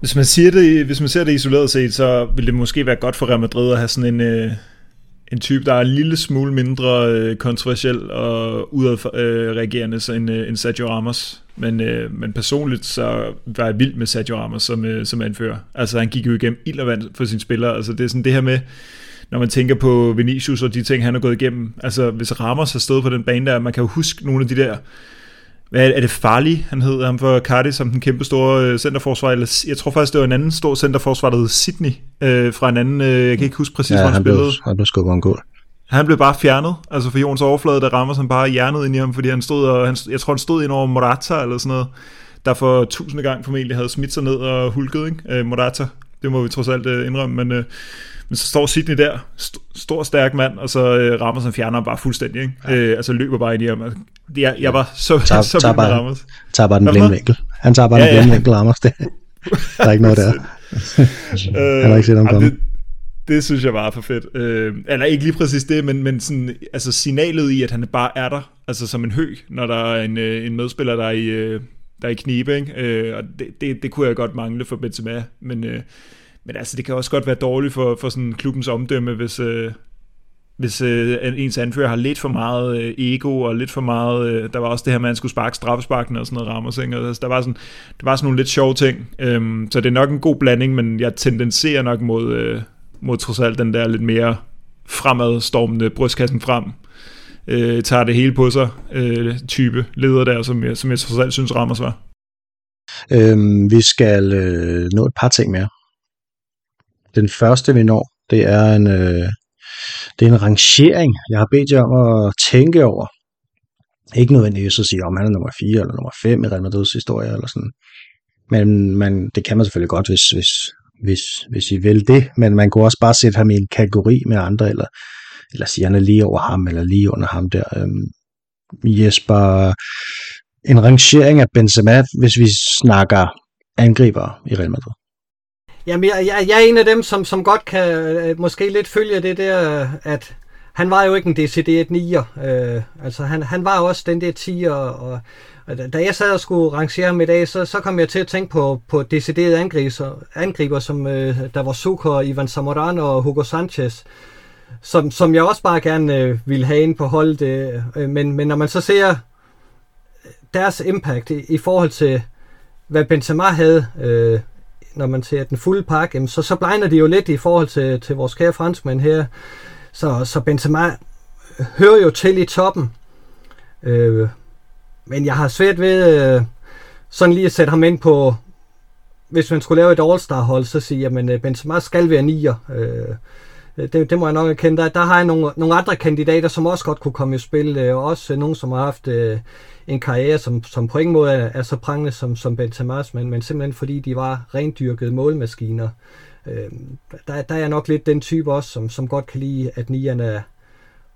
hvis man, siger det, hvis man ser det isoleret set, så vil det måske være godt for Real Madrid at have sådan en, øh, en type, der er en lille smule mindre øh, kontroversiel og udadreagerende end, end Sergio Ramos. Men, men personligt så var jeg vild med Sergio Ramos som, som anfører. Altså han gik jo igennem ild og vand for sine spillere. Altså det er sådan det her med, når man tænker på Vinicius og de ting, han har gået igennem. Altså hvis Ramos har stået på den bane der, man kan jo huske nogle af de der hvad er det Farley, han hed ham for Cardiff, som den kæmpe store øh, centerforsvar, eller jeg tror faktisk, det var en anden stor centerforsvar, der hed Sydney, øh, fra en anden, øh, jeg kan ikke huske præcis, ja, hvor han, han spillede. Blev, han blev skubbet en goal. Han blev bare fjernet, altså for jordens overflade, der rammer han bare hjernet ind i ham, fordi han stod, og han, jeg tror han stod ind over Morata eller sådan noget, der for tusinde gang formentlig havde smidt sig ned og hulket, ikke? Øh, Morata, det må vi trods alt øh, indrømme, men, øh, men så står Sidney der, st- stor stærk mand, og så øh, rammer han fjerner bare fuldstændig, ikke? Ja. Øh, altså løber bare ind i ham. Altså, jeg, jeg var så, tager, så tager bare, Ramos. Tager bare den blinde vinkel. Han tager bare ja, den blinde ja. vinkel, Ramos. Det, der er ikke noget der. han har ikke set ham komme. Det, det synes jeg var for fedt. Øh, eller ikke lige præcis det, men, men sådan, altså signalet i, at han bare er der, altså som en høg, når der er en, øh, en medspiller, der er i, øh, der er i knibe, ikke? Øh, og det, det, det kunne jeg godt mangle for Benzema, men, øh, men altså, det kan også godt være dårligt for, for sådan klubbens omdømme, hvis, øh, hvis øh, ens anfører har lidt for meget øh, ego og lidt for meget, øh, der var også det her med, at man skulle sparke straffesparken og sådan noget rammer, ikke? Altså, der var sådan, der var sådan nogle lidt sjove ting, øhm, så det er nok en god blanding, men jeg tendenserer nok mod, øh, mod trods alt den der lidt mere fremadstormende brystkassen frem, øh, tager det hele på sig øh, type leder der, som jeg, som jeg trods alt synes rammer var. Øhm, vi skal øh, nå et par ting mere. Den første vi når, det er en, øh, det er en rangering, jeg har bedt jer om at tænke over. Ikke nødvendigvis at sige, om han er nummer 4 eller nummer 5 i Real Madrids historie eller sådan. Men man, det kan man selvfølgelig godt, hvis, hvis, hvis, hvis I vil det. Men man kunne også bare sætte ham i en kategori med andre, eller, eller sige, han er lige over ham, eller lige under ham der. Øhm, Jesper, en rangering af Benzema, hvis vi snakker angriber i Real Madrid. Jamen, jeg, jeg, jeg er en af dem, som, som godt kan øh, måske lidt følge det der, at han var jo ikke en decideret nier. Øh, altså, han, han var også den der tiger, og, og da jeg sad og skulle rangere ham i dag, så, så kom jeg til at tænke på, på deciderede angriber, angriber som øh, der var Zucker, Ivan Zamorano og Hugo Sanchez, som, som jeg også bare gerne øh, ville have ind på holdet. Øh, øh men, men når man så ser deres impact i, i forhold til, hvad Benzema havde, øh, når man ser den fulde pakke, så, så blegner de jo lidt i forhold til, til vores kære franskmænd her. Så, så Benzema hører jo til i toppen. Øh, men jeg har svært ved øh, sådan lige at sætte ham ind på, hvis man skulle lave et All-Star-hold, så siger jeg, at øh, Benzema skal være nier. Øh, det, det må jeg nok erkende. Der, der har jeg nogle, nogle andre kandidater, som også godt kunne komme i spil. Øh, også nogen, som har haft øh, en karriere, som, som på ingen måde er, er så prangende som, som Benzema's, men, men simpelthen fordi de var rendyrkede målmaskiner. Øh, der, der er nok lidt den type også, som, som godt kan lide, at nierne er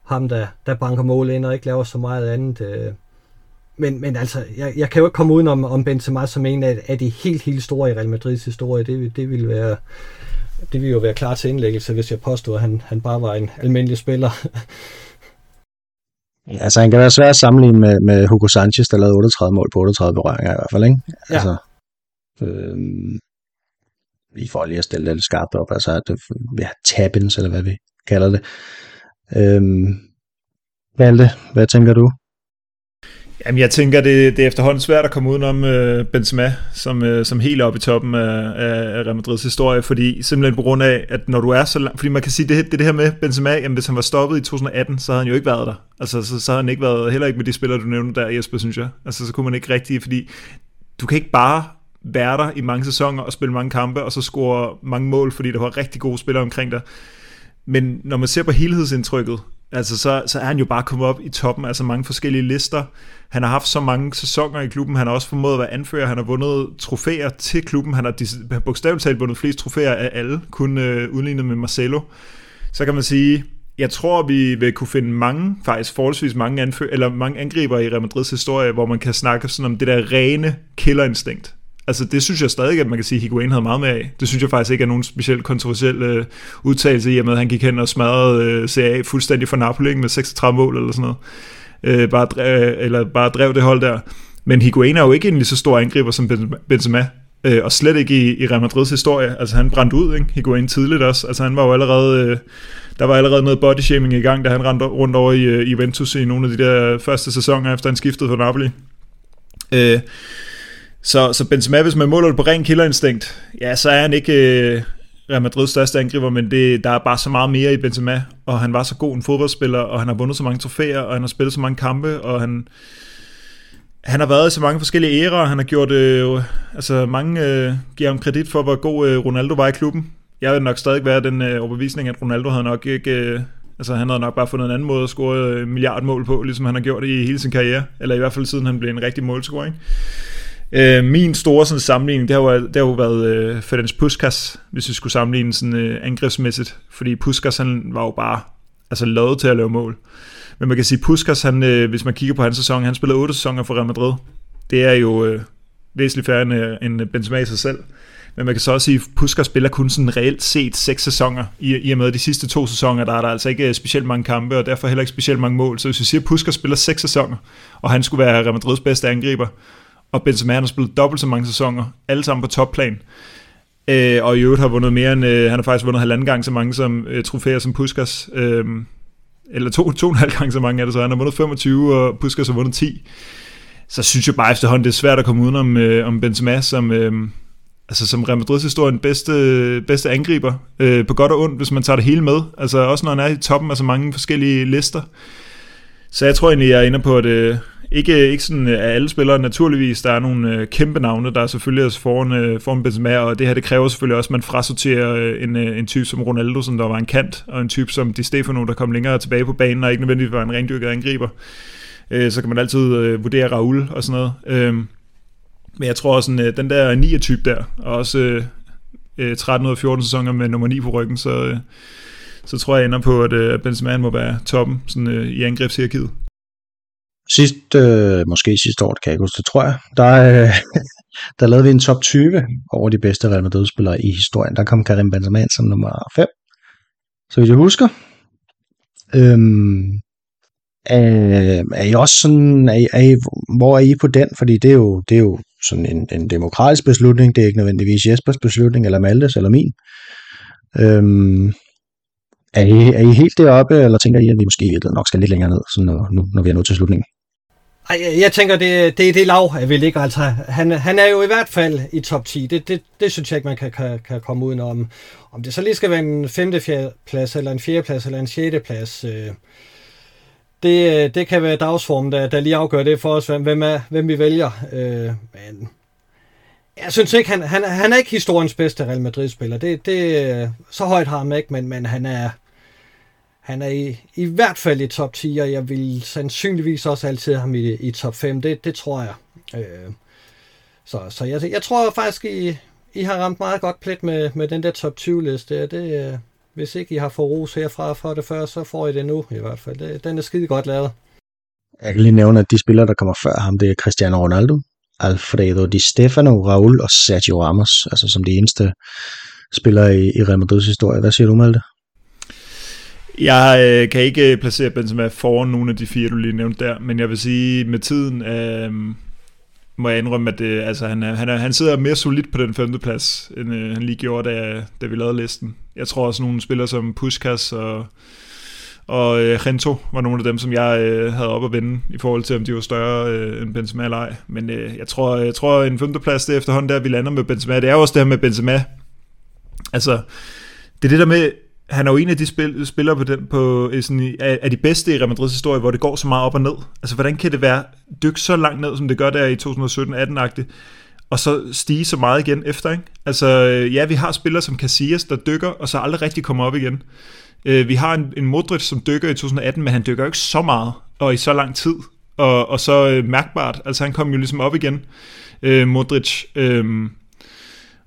ham, der, der banker mål ind og ikke laver så meget andet. Øh. Men, men altså, jeg, jeg kan jo ikke komme udenom om, om Benzema som en af, af de helt, helt store i Real Madrids historie. Det, det ville være det ville jo være klar til indlæggelse, hvis jeg påstod, at han, han bare var en almindelig spiller. Altså, han kan være svær at sammenligne med, med Hugo Sanchez, der lavede 38 mål på 38 berøringer i hvert fald, ikke? Ja. Altså, øh, vi får lige at stille det lidt skarpt op, altså at ja, tabins, eller hvad vi kalder det. Øh, Valde, hvad tænker du? Jamen, jeg tænker, det, det er efterhånden svært at komme udenom øh, Benzema som, øh, som helt oppe i toppen af, af Real Madrids historie, fordi simpelthen på grund af, at når du er så langt, fordi man kan sige, det, det, det her med Benzema, jamen hvis han var stoppet i 2018, så havde han jo ikke været der. Altså, så, så havde han ikke været, heller ikke med de spillere, du nævnte der, Jesper, synes jeg. Altså, så kunne man ikke rigtig, fordi du kan ikke bare være der i mange sæsoner og spille mange kampe, og så score mange mål, fordi der var rigtig gode spillere omkring dig. Men når man ser på helhedsindtrykket, Altså, så, så er han jo bare kommet op i toppen af så mange forskellige lister. Han har haft så mange sæsoner i klubben. Han har også formået at være anfører. Han har vundet trofæer til klubben. Han har bogstaveligt talt vundet flest trofæer af alle, kun øh, udlignet med Marcelo. Så kan man sige, jeg tror, vi vil kunne finde mange, faktisk forholdsvis mange, anfører, eller mange angriber i Real Madrids historie, hvor man kan snakke sådan om det der rene killerinstinkt. Altså det synes jeg stadig, at man kan sige, at Higuain havde meget med af. Det synes jeg faktisk ikke er nogen specielt kontroversiel øh, udtalelse i og med, at han gik hen og smadrede øh, CA fuldstændig for Napoli med 36 mål eller sådan noget. Øh, bare, drev, øh, eller bare drev det hold der. Men Higuain er jo ikke en lige så stor angriber som Benzema. Øh, og slet ikke i, i Real Madrids historie. Altså han brændte ud, ikke? Higuain tidligt også. Altså han var jo allerede... Øh, der var allerede noget body shaming i gang, da han rendte rundt over i øh, Juventus i nogle af de der første sæsoner, efter han skiftede fra Napoli. Øh, så, så Benzema, hvis man måler det på ren killerinstinkt, ja, så er han ikke øh, Real Madrids største angriber, men det, der er bare så meget mere i Benzema, og han var så god en fodboldspiller, og han har vundet så mange trofæer, og han har spillet så mange kampe, og han, han har været i så mange forskellige æraer, han har gjort, øh, altså mange øh, giver ham kredit for, hvor god øh, Ronaldo var i klubben. Jeg vil nok stadig være den øh, overbevisning, at Ronaldo havde nok ikke, øh, altså han havde nok bare fundet en anden måde at score øh, milliardmål på, ligesom han har gjort i hele sin karriere, eller i hvert fald siden han blev en rigtig målscorer, ikke? Øh, min store sådan, sammenligning, det har jo, det har jo været øh, Ferenc Puskas, hvis vi skulle sammenligne sådan, øh, angrebsmæssigt. Fordi Puskas han var jo bare altså, lavet til at lave mål. Men man kan sige, Puskas, han, øh, hvis man kigger på hans sæson, han spillede 8 sæsoner for Real Madrid. Det er jo øh, væsentligt færre end, øh, end Benzema i sig selv. Men man kan så også sige, at Puskas spiller kun sådan reelt set seks sæsoner, i, i og med de sidste to sæsoner, der er der altså ikke øh, specielt mange kampe, og derfor heller ikke specielt mange mål. Så hvis vi siger, at Puskas spiller seks sæsoner, og han skulle være Real Madrids bedste angriber, og Benzema har spillet dobbelt så mange sæsoner, alle sammen på topplan. Øh, og i øvrigt har vundet mere end, øh, han har faktisk vundet halvanden gang så mange som øh, trofæer som Puskas. Øh, eller to, to og en halv gang så mange er det så. Han har vundet 25, og Puskas har vundet 10. Så synes jeg bare efterhånden, det er svært at komme udenom øh, om Benzema, som, øh, altså, som Real Madrid's historien bedste, bedste angriber. Øh, på godt og ondt, hvis man tager det hele med. Altså også når han er i toppen af så mange forskellige lister. Så jeg tror egentlig, jeg er inde på, at, øh, ikke, ikke sådan øh, af alle spillere naturligvis. Der er nogle øh, kæmpe navne, der er selvfølgelig også foran, øh, foran Benzema, og det her det kræver selvfølgelig også, at man frasorterer øh, en, øh, en type som Ronaldo, som der var en kant, og en type som Di Stefano, der kom længere tilbage på banen, og ikke nødvendigvis var en rendyrket angriber. Øh, så kan man altid øh, vurdere Raul og sådan noget. Øh, men jeg tror også, øh, den der 9-type der, og også øh, øh 13 ud af 14 sæsoner med nummer 9 på ryggen, så, øh, så tror jeg ender på, at øh, Benzema må være toppen sådan, øh, i angrebshierarkiet. Sidst, øh, måske sidste år, det kan jeg ikke huske, det tror jeg, der, øh, der lavede vi en top 20 over de bedste Real Madrid-spillere i historien. Der kom Karim Benzema som nummer 5, så hvis jeg husker. Øhm, er, er I også sådan, er I, er I, hvor er I på den? Fordi det er jo, det er jo sådan en, en demokratisk beslutning, det er ikke nødvendigvis Jespers beslutning, eller Maltes, eller min. Øhm, er I, er I helt deroppe, eller tænker I, at vi måske nok skal lidt længere ned, sådan når, nu, når vi er nået til slutningen? Ej, jeg tænker, det, det er det lav, at vi ligger. Altså, han, han er jo i hvert fald i top 10. Det, det, det synes jeg ikke, man kan, kan, kan komme uden om. Om det så lige skal være en femte plads, eller en fjerde plads, eller en sjette plads, øh, det, øh, det kan være dagsformen, der, der lige afgør det for os, hvem, er, hvem vi vælger. Øh, men jeg synes ikke, han, han, han er ikke historiens bedste Real Madrid-spiller. Det, det, øh, så højt har han ikke, men, men han er, han er i, i hvert fald i top 10, og jeg vil sandsynligvis også altid have ham i, i top 5. Det, det tror jeg. Øh, så så jeg, jeg tror faktisk, I, I har ramt meget godt plet med, med den der top 20-liste. Det, øh, hvis ikke I har fået ros herfra for det før, så får I det nu i hvert fald. Det, den er skide godt lavet. Jeg kan lige nævne, at de spillere, der kommer før ham, det er Cristiano Ronaldo, Alfredo Di Stefano, Raul og Sergio Ramos, altså som de eneste spillere i, i Real Madrid's historie. Hvad siger du, Malte? Jeg øh, kan ikke øh, placere Benzema foran nogle af de fire, du lige nævnte der, men jeg vil sige, med tiden øh, må jeg indrømme, at det, altså, han, er, han, er, han sidder mere solidt på den femte plads, end øh, han lige gjorde, da, da vi lavede listen. Jeg tror også, nogle spillere som Puskas og, og øh, Rento var nogle af dem, som jeg øh, havde op at vinde, i forhold til, om de var større øh, end Benzema eller ej. Men øh, jeg, tror, jeg tror, en femteplads det efterhånden, der vi lander med Benzema, det er også det her med Benzema. Altså, det er det der med, han er jo en af de spil, spillere på den, på, sådan, af, de bedste i Real Madrids historie, hvor det går så meget op og ned. Altså, hvordan kan det være dykke så langt ned, som det gør der i 2017-18-agtigt, og så stige så meget igen efter, ikke? Altså, øh, ja, vi har spillere som Casillas, der dykker, og så aldrig rigtig kommer op igen. Øh, vi har en, en Modric, som dykker i 2018, men han dykker jo ikke så meget, og i så lang tid, og, og så øh, mærkbart. Altså, han kom jo ligesom op igen, øh, Modric. Øh,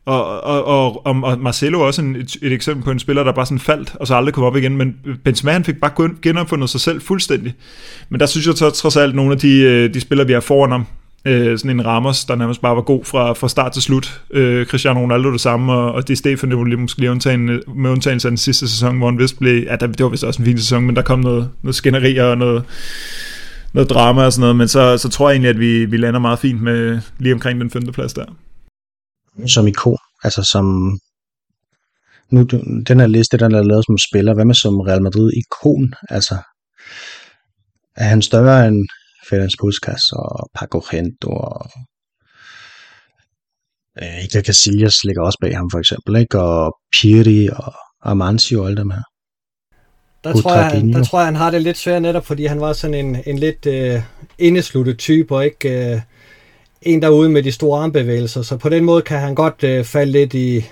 og, og, og, og Marcelo er også en, et, et eksempel på en spiller, der bare sådan faldt, og så aldrig kom op igen. Men Benzema han fik bare genopfundet sig selv fuldstændig. Men der synes jeg så trods alt, nogle af de, øh, de spillere, vi har foran ham, øh, sådan en Ramos, der nærmest bare var god fra, fra start til slut. Øh, Cristiano Ronaldo det samme, og, og Di var lige måske lige undtagen, med undtagelse af den sidste sæson, hvor han vist blev, ja, der, det var vist også en fin sæson, men der kom noget, noget skænderier og noget, noget drama og sådan noget, men så, så tror jeg egentlig, at vi, vi lander meget fint med lige omkring den femte plads der som ikon, altså som nu, den her liste, den er lavet som spiller, hvad med som Real Madrid-ikon? Altså, er han større end Ferenc Puskas og Paco Gento og øh, Iker Casillas ligger også bag ham for eksempel, ikke? og Piri og Amancio og alle dem her. Der tror, jeg, han, der tror jeg, han har det lidt svært netop, fordi han var sådan en, en lidt øh, indesluttet type, og ikke øh, en derude med de store armbevægelser. Så på den måde kan han godt øh, falde lidt i,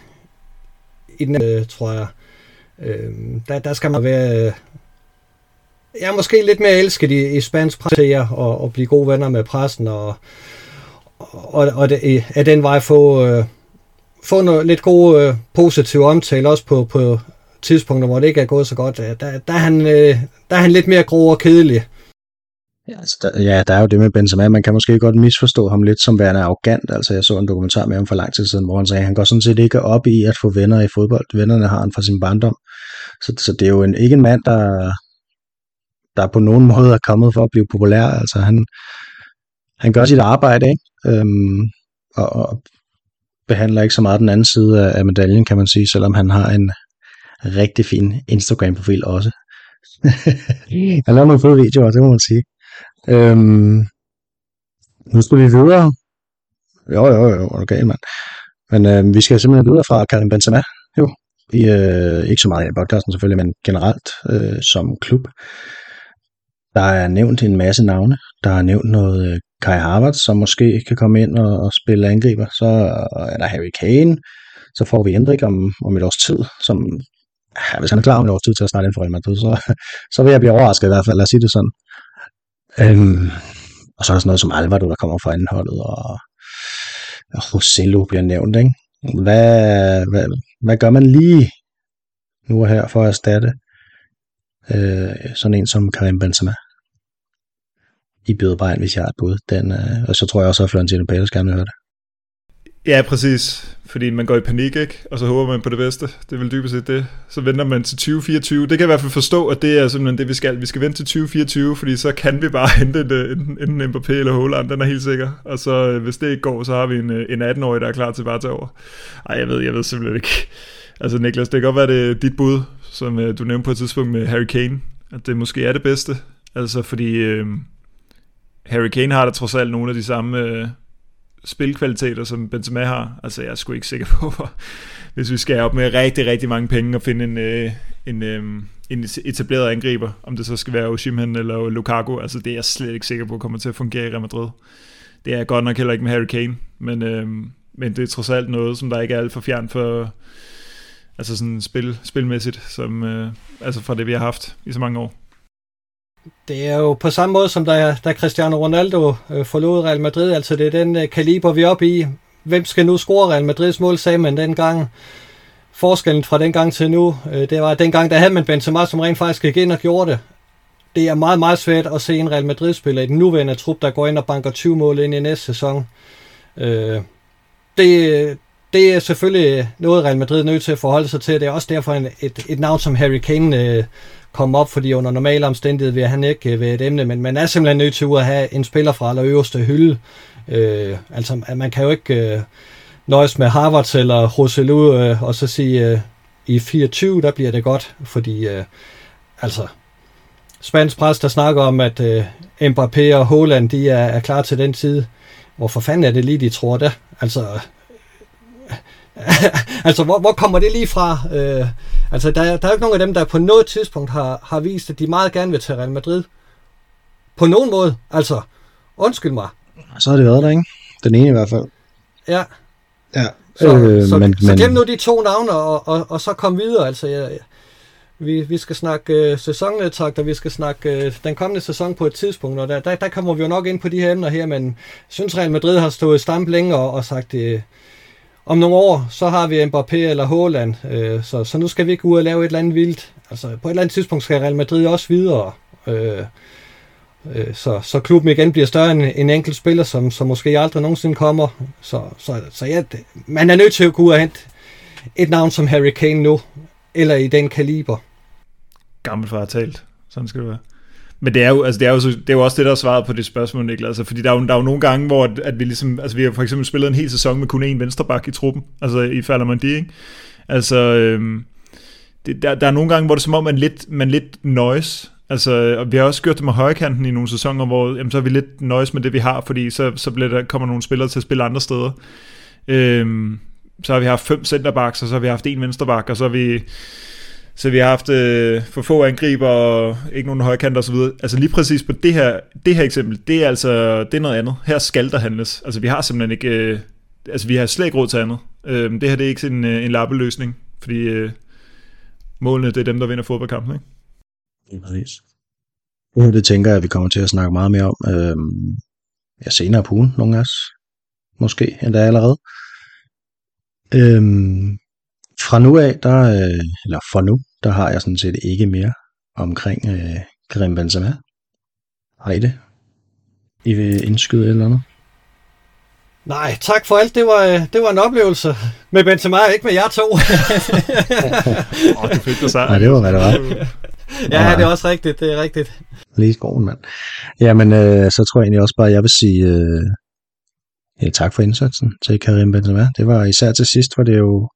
i den, øh, tror jeg. Øh, der, der skal man være... Øh, jeg er måske lidt mere elsket i, i spansk presse og, og blive gode venner med pressen, og, og, og det, af den vej få, øh, få noget, lidt gode øh, positive omtale, også på, på tidspunkter, hvor det ikke er gået så godt. Der, der, er, han, øh, der er han lidt mere grov og kedelig. Ja, altså der, ja, der er jo det med Benzema. Man kan måske godt misforstå ham lidt som værende arrogant. Altså, jeg så en dokumentar med ham for lang tid siden, hvor han sagde, at han går sådan set ikke op i at få venner i fodbold. Vennerne har han fra sin barndom. Så, så det er jo en, ikke en mand, der, der på nogen måde er kommet for at blive populær. Altså, han, han gør sit arbejde, ikke? Øhm, og, og behandler ikke så meget den anden side af, af medaljen, kan man sige, selvom han har en rigtig fin Instagram-profil også. han laver nogle fede videoer, det må man sige. Øhm, nu skal vi videre. Jo, jo, jo, okay, mand. Men øh, vi skal simpelthen videre fra Karim Benzema, jo. I, øh, ikke så meget i podcasten selvfølgelig, men generelt øh, som klub. Der er nævnt en masse navne. Der er nævnt noget øh, Kai Havertz, som måske kan komme ind og, og spille angriber. Så øh, er der Harry Kane. Så får vi Hendrik om, om et års tid, som ja, hvis han er klar om et års tid til at starte ind for Real Madrid, så, så vil jeg blive overrasket i hvert fald, lad os sige det sådan. Øhm, og så er der sådan noget som Alvaro, der kommer fra anholdet, og, og Rosello bliver nævnt, ikke? Hvad, hvad, hvad gør man lige nu og her for at erstatte øh, sådan en som Karim Benzema? I byder bare ind, hvis jeg har et bud. Den, øh, og så tror jeg også, at Florentino Pérez gerne vil høre det. Ja, præcis. Fordi man går i panik, ikke? Og så håber man på det bedste. Det er vel dybest set det. Så venter man til 2024. Det kan jeg i hvert fald forstå, at det er simpelthen det, vi skal. Vi skal vente til 2024, fordi så kan vi bare hente øh, en, en, en Mbappé eller Holland. Den er helt sikker. Og så øh, hvis det ikke går, så har vi en, øh, en 18-årig, der er klar til bare at tage over. Ej, jeg ved, jeg ved simpelthen ikke. Altså Niklas, det kan godt være, det er dit bud, som du nævnte på et tidspunkt med Harry Kane. At det måske er det bedste. Altså fordi øh, Harry Kane har da trods alt nogle af de samme... Øh, spilkvaliteter, som Benzema har. Altså, jeg er sgu ikke sikker på, hvis vi skal op med rigtig, rigtig mange penge og finde en, øh, en, øh, en etableret angriber, om det så skal være Osimhen eller Lukaku, altså det er jeg slet ikke sikker på kommer til at fungere i Real Madrid. Det er godt nok heller ikke med Harry Kane, men, øh, men det er trods alt noget, som der ikke er alt for fjern for, altså sådan spil, spilmæssigt, som, øh, altså fra det, vi har haft i så mange år. Det er jo på samme måde, som da, da Cristiano Ronaldo øh, forlod Real Madrid. Altså det er den øh, kaliber, vi er oppe i. Hvem skal nu score Real Madrids mål, sagde man dengang. Forskellen fra dengang til nu, øh, det var, at dengang der havde man Benzema, som rent faktisk gik ind og gjorde det. Det er meget, meget svært at se en Real Madrid-spiller i den nuværende trup, der går ind og banker 20 mål ind i næste sæson. Øh, det, det er selvfølgelig noget, Real Madrid er nødt til at forholde sig til. Det er også derfor en, et, et navn som Harry Kane øh, komme op, fordi under normale omstændigheder vil han ikke øh, være et emne, men man er simpelthen nødt til at have en spiller fra allerøverste hylde. Øh, altså, man kan jo ikke øh, nøjes med Harvard eller Roselu øh, og så sige, øh, i 24, der bliver det godt, fordi øh, altså, spansk pres, der snakker om, at øh, Mbappé og Holland, de er, er klar til den tid. Hvorfor fanden er det lige, de tror det? Altså, altså, hvor, hvor kommer det lige fra? Øh, altså, der, der er jo ikke nogen af dem, der på noget tidspunkt har, har vist, at de meget gerne vil til Real Madrid. På nogen måde. Altså, undskyld mig. Så har det været der, ikke? Den ene i hvert fald. Ja. Ja. Så, øh, så, men, så glem nu de to navne, og, og, og så kom videre. Altså, jeg, vi, vi skal snakke øh, sæsonnedtakt, og vi skal snakke øh, den kommende sæson på et tidspunkt, og der, der, der kommer vi jo nok ind på de her emner her, men jeg synes Real Madrid har stået stamp længe og, og sagt, øh, om nogle år, så har vi Mbappé eller Haaland, øh, så, så nu skal vi ikke ud og lave et eller andet vildt. Altså, på et eller andet tidspunkt skal Real Madrid også videre. Øh, øh, så, så klubben igen bliver større end en enkelt spiller, som, som måske aldrig nogensinde kommer. Så, så, så ja, det, man er nødt til at gå ud og hente et navn som Harry Kane nu, eller i den kaliber. Gammel far talt. Sådan skal det være. Men det er, jo, altså det, er jo, det er jo også det, der er svaret på det spørgsmål, Niklas. Altså, fordi der er, jo, der er jo nogle gange, hvor at, at vi ligesom, altså vi har for eksempel spillet en hel sæson med kun én venstreback i truppen, altså i Fallermandi, ikke? Altså, øhm, det, der, der er nogle gange, hvor det er som om, man lidt, man lidt noise. Altså, og vi har også gjort det med højkanten i nogle sæsoner, hvor jamen, så er vi lidt noise med det, vi har, fordi så, så bliver der, kommer nogle spillere til at spille andre steder. Øhm, så har vi haft fem centerbacks, og så har vi haft en venstreback, og så har vi, så vi har haft øh, for få angriber og ikke nogen højkanter osv. Altså lige præcis på det her, det her eksempel, det er altså det er noget andet. Her skal der handles. Altså vi har simpelthen ikke, øh, altså vi har slet ikke råd til andet. Øh, det her det er ikke sådan en, øh, en lappeløsning, fordi øh, målene det er dem, der vinder fodboldkampen. Ikke? Ja, præcis. Det, det tænker jeg, at vi kommer til at snakke meget mere om øh, ja, senere på ugen, nogle af os. Måske endda allerede. Øhm, fra nu af, der, øh, eller for nu, der har jeg sådan set ikke mere omkring øh, Karim Benzema. Har I det? I vil indskyde eller andet? Nej, tak for alt. Det var, øh, det var en oplevelse med Benzema, ikke med jer to. Åh, oh, du fik det så. Nej, det var, hvad det var. ja, det er også rigtigt. Det er rigtigt. Lige i skoven, mand. Jamen, øh, så tror jeg egentlig også bare, at jeg vil sige øh, ja, tak for indsatsen til Karim Benzema. Det var især til sidst, var det jo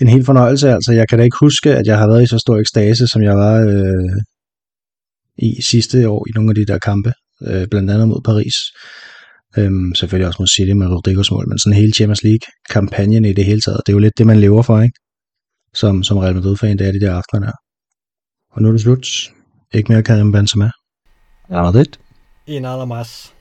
en helt fornøjelse. Altså, jeg kan da ikke huske, at jeg har været i så stor ekstase, som jeg var øh, i sidste år i nogle af de der kampe, øh, blandt andet mod Paris. Øhm, selvfølgelig også mod City med Rodrigos mål, men sådan hele Champions League-kampagnen i det hele taget, det er jo lidt det, man lever for, ikke? Som, som Real Madrid-fan, det er de der aftener der. Og nu er det slut. Ikke mere Karim Benzema. Ja, det. I nada más.